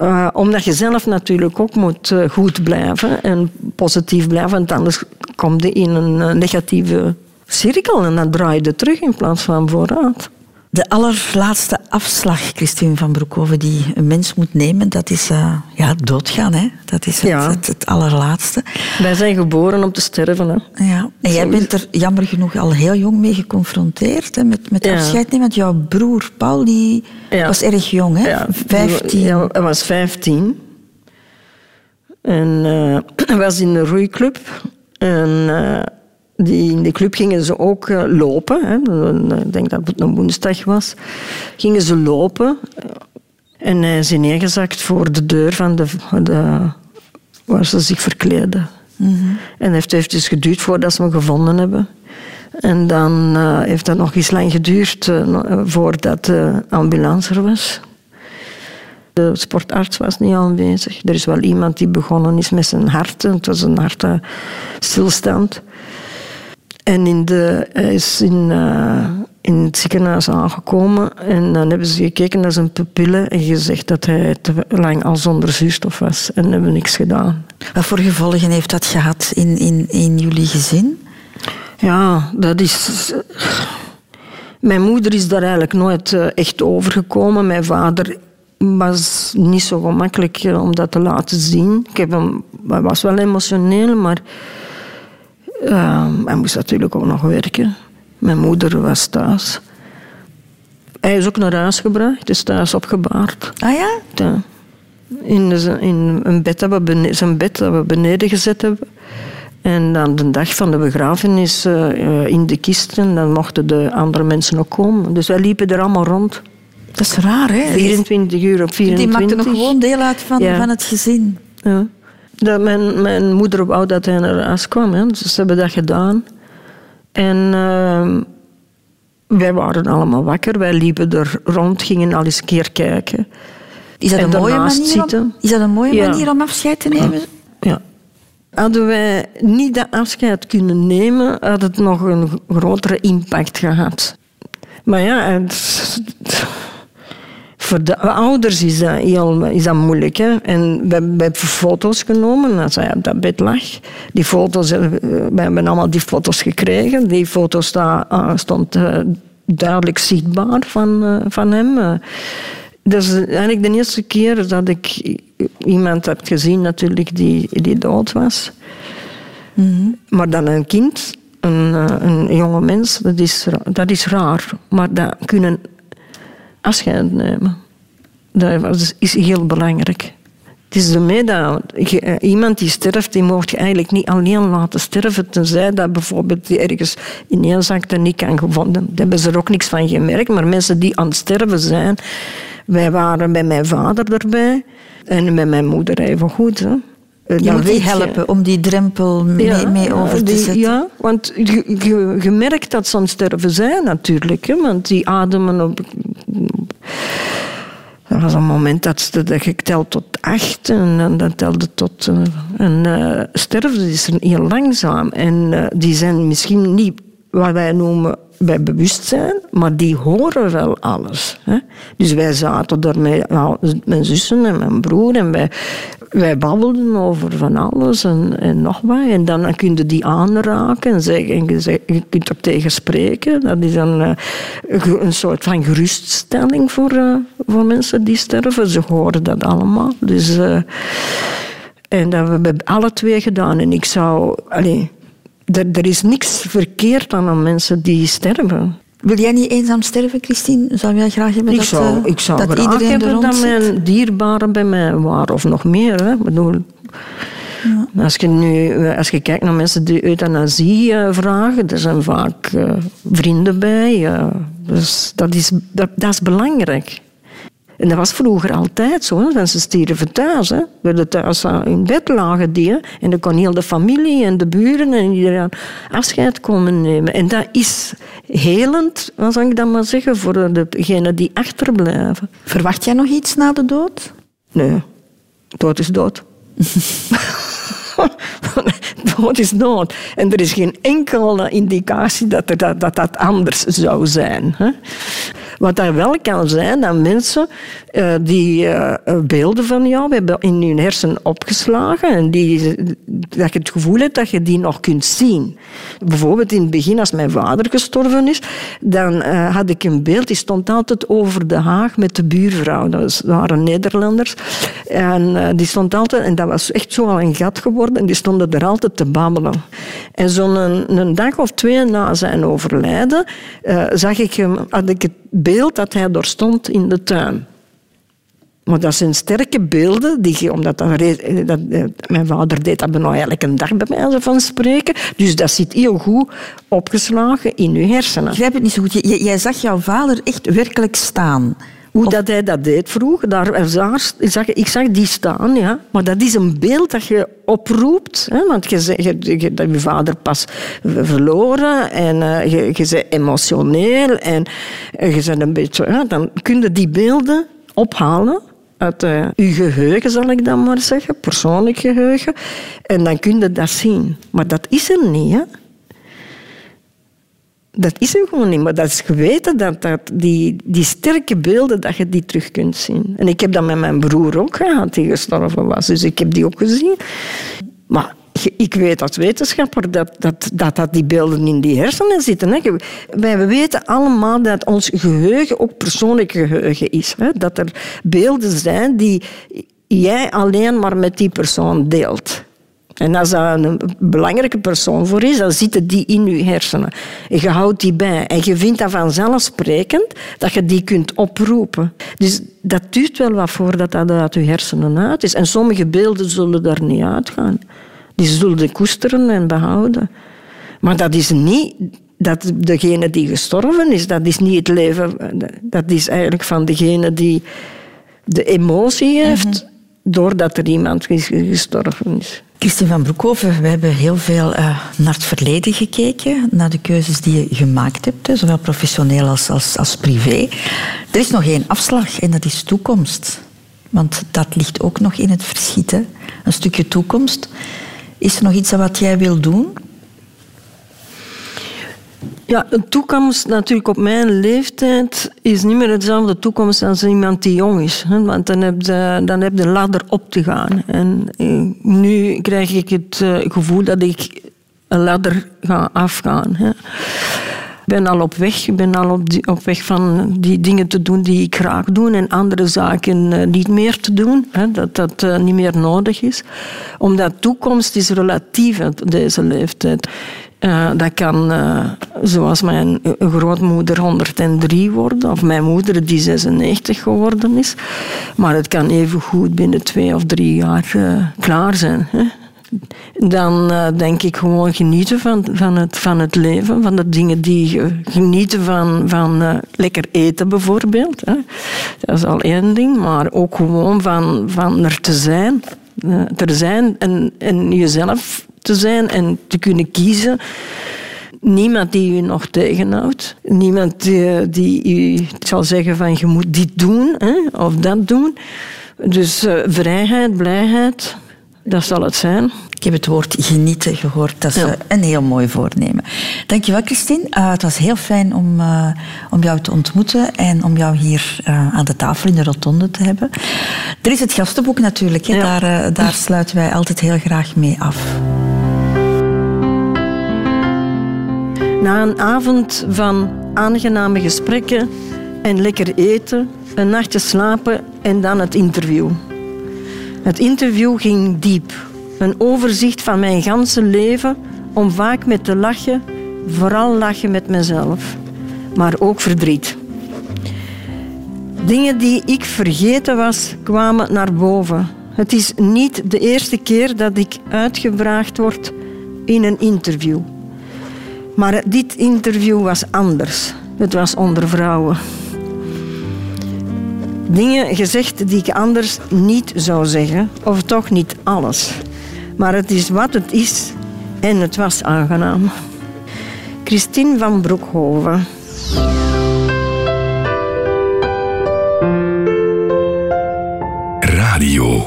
Uh, omdat je zelf natuurlijk ook moet uh, goed blijven en positief blijven, want anders kom je in een uh, negatieve cirkel en dan draai je terug in plaats van vooruit. De allerlaatste afslag, Christine van Broekhoven, die een mens moet nemen, dat is uh, ja, doodgaan. Hè? Dat is het, ja. het, het, allerlaatste. Wij zijn geboren om te sterven. Hè? Ja. En jij bent er jammer genoeg al heel jong mee geconfronteerd hè, met, met afscheid nemen. Want jouw broer Paul die was erg jong, hè? Ja, 15. Ja, hij was 15. En uh, hij was in de roeiclub. En... Uh, die, in de club gingen ze ook uh, lopen. Hè. Ik denk dat het een woensdag was. Gingen ze lopen. En hij is neergezakt voor de deur van de, de waar ze zich verkleden. Mm -hmm. En heeft dus geduurd voordat ze hem gevonden hebben. En dan uh, heeft dat nog eens lang geduurd uh, voordat de ambulance er was. De sportarts was niet aanwezig. Er is wel iemand die begonnen is met zijn hart. Het was een hartstilstand. En in de, hij is in, uh, in het ziekenhuis aangekomen en dan hebben ze gekeken naar zijn pupillen en gezegd dat hij te lang al zonder zuurstof was en hebben niks gedaan. Wat voor gevolgen heeft dat gehad in, in, in jullie gezin? Ja, dat is... Mijn moeder is daar eigenlijk nooit eh, echt overgekomen. Mijn vader was niet zo gemakkelijk om dat te laten zien. Ik heb hem, hij was wel emotioneel, maar uh, hij moest natuurlijk ook nog werken. Mijn moeder was thuis. Hij is ook naar huis gebracht, is thuis opgebaard. Ah ja? ja. In, in een bed dat we beneden, zijn bed dat we beneden gezet hebben. En dan de dag van de begrafenis uh, in de kisten, dan mochten de andere mensen ook komen. Dus wij liepen er allemaal rond. Dat is raar, hè? 24 uur op 24. Die maakte nog gewoon deel uit van, ja. van het gezin. Ja. Dat mijn, mijn moeder wou dat hij naar huis kwam. Hè. Dus ze hebben dat gedaan. En uh, wij waren allemaal wakker. Wij liepen er rond, gingen al eens een keer kijken. Is dat, een mooie, manier om, is dat een mooie ja. manier om afscheid te nemen? Ja. Hadden wij niet dat afscheid kunnen nemen, had het nog een grotere impact gehad. Maar ja, het, voor de ouders is dat, heel, is dat moeilijk. Hè? En we, we hebben foto's genomen als hij op dat bed lag. Die foto's, eh, we hebben allemaal die foto's gekregen. Die foto's sta, uh, stond uh, duidelijk zichtbaar van, uh, van hem. dat is eigenlijk de eerste keer dat ik iemand heb gezien natuurlijk die, die dood was. Mm -hmm. Maar dan een kind, een, een jonge mens, dat is, dat is raar. Maar dat kunnen afscheid nemen. Dat is heel belangrijk. Het is ermee dat eh, iemand die sterft, die mocht je eigenlijk niet alleen laten sterven, tenzij dat bijvoorbeeld die ergens ineenzakt en niet kan gevonden. Daar hebben ze er ook niks van gemerkt. Maar mensen die aan het sterven zijn, wij waren bij mijn vader erbij. En met mijn moeder even goed. Hè. Je Dan moet die je- helpen om die drempel mee, mee over te die- zetten. Ja, want je, je, je merkt dat ze aan het sterven zijn natuurlijk. Hè, want die ademen op... Er was een moment dat, ze, dat ik tel tot acht en, dan dat telde tot... eh, en eh sterven is er heel langzaam. En eh, die zijn misschien niet wat wij noemen bij bewustzijn, maar die horen wel alles. Hè. Dus wij zaten daar met ja, mijn zussen en mijn broer en wij, wij babbelden over van alles en, en nog wat. En dan kun je die aanraken en, zeggen, en je, kunt er tegen spreken. Dat is dan eh, een soort van geruststelling voor, eh, voor mensen die sterven. Ze horen dat allemaal. Dus, eh, en dat hebben we alle twee gedaan. En ik zou... Allee, er, er is niks verkeerd aan mensen die sterven. Wil jij niet eenzaam sterven, Christine? Zou jij graag hebben Ik dat, zou, eh, ik zou dat iedereen er hebben rond dat mijn dierbaren bij mij waren, of nog meer. Hè. Ik bedoel, als, je nu, als je kijkt naar mensen die euthanasie eh, vragen, er zijn vaak eh, vrienden bij. eh, dus dat is, dat, dat is belangrijk. En dat was vroeger altijd zo. Hè. Mensen stierven thuis. Hè. Werden thuis eh, in bed lagen die. hè. En dan kon heel de familie en de buren en iedereen afscheid komen nemen. En dat is helend, wat zou ik dan maar zeggen, voor degenen die achterblijven. Verwacht jij nog iets na de dood? Nee, dood is dood. dood is dood. En er is geen enkele indicatie dat er, dat, dat, anders zou zijn. Hè? Wat daar wel kan zijn, dat mensen eh, die eh, beelden van jou hebben in hun hersenen opgeslagen en die, dat je het gevoel hebt dat je die nog kunt zien. Bijvoorbeeld in het begin, als mijn vader gestorven is, dan eh, had ik een beeld, die stond altijd over de haag met de buurvrouw. Dat waren Nederlanders. En eh, die stond altijd, en dat was echt zo al een gat geworden, en die stonden er altijd te babbelen. En zo'n een, een dag of twee na zijn overlijden, eh, zag ik hem, had ik het beeld dat hij daar stond in de tuin. Maar dat zijn sterke beelden, die, omdat dat, dat, eh, mijn vader deed dat bijna elke dag bij wijze van spreken. Dus dat zit heel goed opgeslagen in uw hersenen. Ik begrijp het niet zo goed. J- jij zag jouw vader echt werkelijk staan. Hoe dat hij dat deed vroeger, daar, zag, ik, zag, ik zag die staan, ja. maar dat is een beeld dat je oproept. Hè? Want je, je, je, dat je vader pas verloren en eh, je, je bent emotioneel en eh, je bent een beetje... Ja, dan kun je die beelden ophalen uit eh, je geheugen, zal ik dan maar zeggen, persoonlijk geheugen. En dan kun je dat zien. Maar dat is er niet, hè. Dat is er gewoon niet, maar dat is geweten dat, dat die, die sterke beelden, dat je die terug kunt zien. En ik heb dat met mijn broer ook gehad, die gestorven was. Dus ik heb die ook gezien. Maar ik weet als wetenschapper dat, dat, dat, dat die beelden in die hersenen zitten. Hè. Wij weten allemaal dat ons geheugen ook persoonlijk geheugen is. Hè. Dat er beelden zijn die jij alleen maar met die persoon deelt. En als dat een belangrijke persoon voor is, dan zitten die in je hersenen. En je houdt die bij. En je vindt dat vanzelfsprekend dat je die kunt oproepen. Dus dat duurt wel wat voordat dat uit je hersenen uit is. En sommige beelden zullen daar niet uitgaan. Die zullen koesteren en behouden. Maar dat is niet... Dat degene die gestorven is, dat is niet het leven... Dat is eigenlijk van degene die de emotie heeft... doordat er iemand is gestorven is. Christine van Broekhoven, we hebben heel veel eh, naar het verleden gekeken, naar de keuzes die je gemaakt hebt, hè, zowel professioneel als, als, als privé. Er is nog één afslag en dat is toekomst. Want dat ligt ook nog in het verschiet. hè. Een stukje toekomst. Is er nog iets wat jij wil doen? Ja, de toekomst natuurlijk op mijn leeftijd is niet meer hetzelfde toekomst als iemand die jong is. Hè? Want dan heb, je, dan heb je de ladder op te gaan. En eh, nu krijg ik het eh, gevoel dat ik een ladder ga afgaan. Hè? Ben al op weg. Ik ben al op, op weg van die dingen te doen die ik graag doe en andere zaken eh, niet meer te doen. Hè? Dat dat eh, niet meer nodig is. Omdat toekomst is relatief op deze leeftijd. Eh, dat kan, zoals mijn grootmoeder 103 worden, of mijn moeder die 96 geworden is. Maar het kan even goed binnen twee of drie jaar klaar zijn. Hè? Dan uh, denk ik gewoon genieten van, van, het, van het leven, van de dingen die genieten van, van uh, lekker eten bijvoorbeeld. Hè. Dat is al één ding, maar ook gewoon van, van er te zijn. Uh, er zijn en, en jezelf te zijn en te kunnen kiezen. Niemand die u nog tegenhoudt. Niemand die, die u zal zeggen van je moet dit doen hè, of dat doen. Dus vrijheid, blijheid, dat zal het zijn. Ik heb het woord genieten gehoord. Dat is ja. een heel mooi voornemen. Dankjewel, Christine. Uh, het was heel fijn om, uh, om jou te ontmoeten en om jou hier uh, aan de tafel in de rotonde te hebben. Er is het gastenboek natuurlijk. Ja. Daar, daar sluiten wij altijd heel graag mee af. Na een avond van aangename gesprekken en lekker eten, een nachtje slapen en dan het interview. Het interview ging diep. Een overzicht van mijn ganse leven om vaak met te lachen, vooral lachen met mezelf, maar ook verdriet. Dingen die ik vergeten was, kwamen naar boven. Het is niet de eerste keer dat ik uitgevraagd word in een interview. Maar dit interview was anders. Het was onder vrouwen. Dingen gezegd die ik anders niet zou zeggen, of toch niet alles. Maar het is wat het is en het was aangenaam. Christine van Broekhoven. Radio.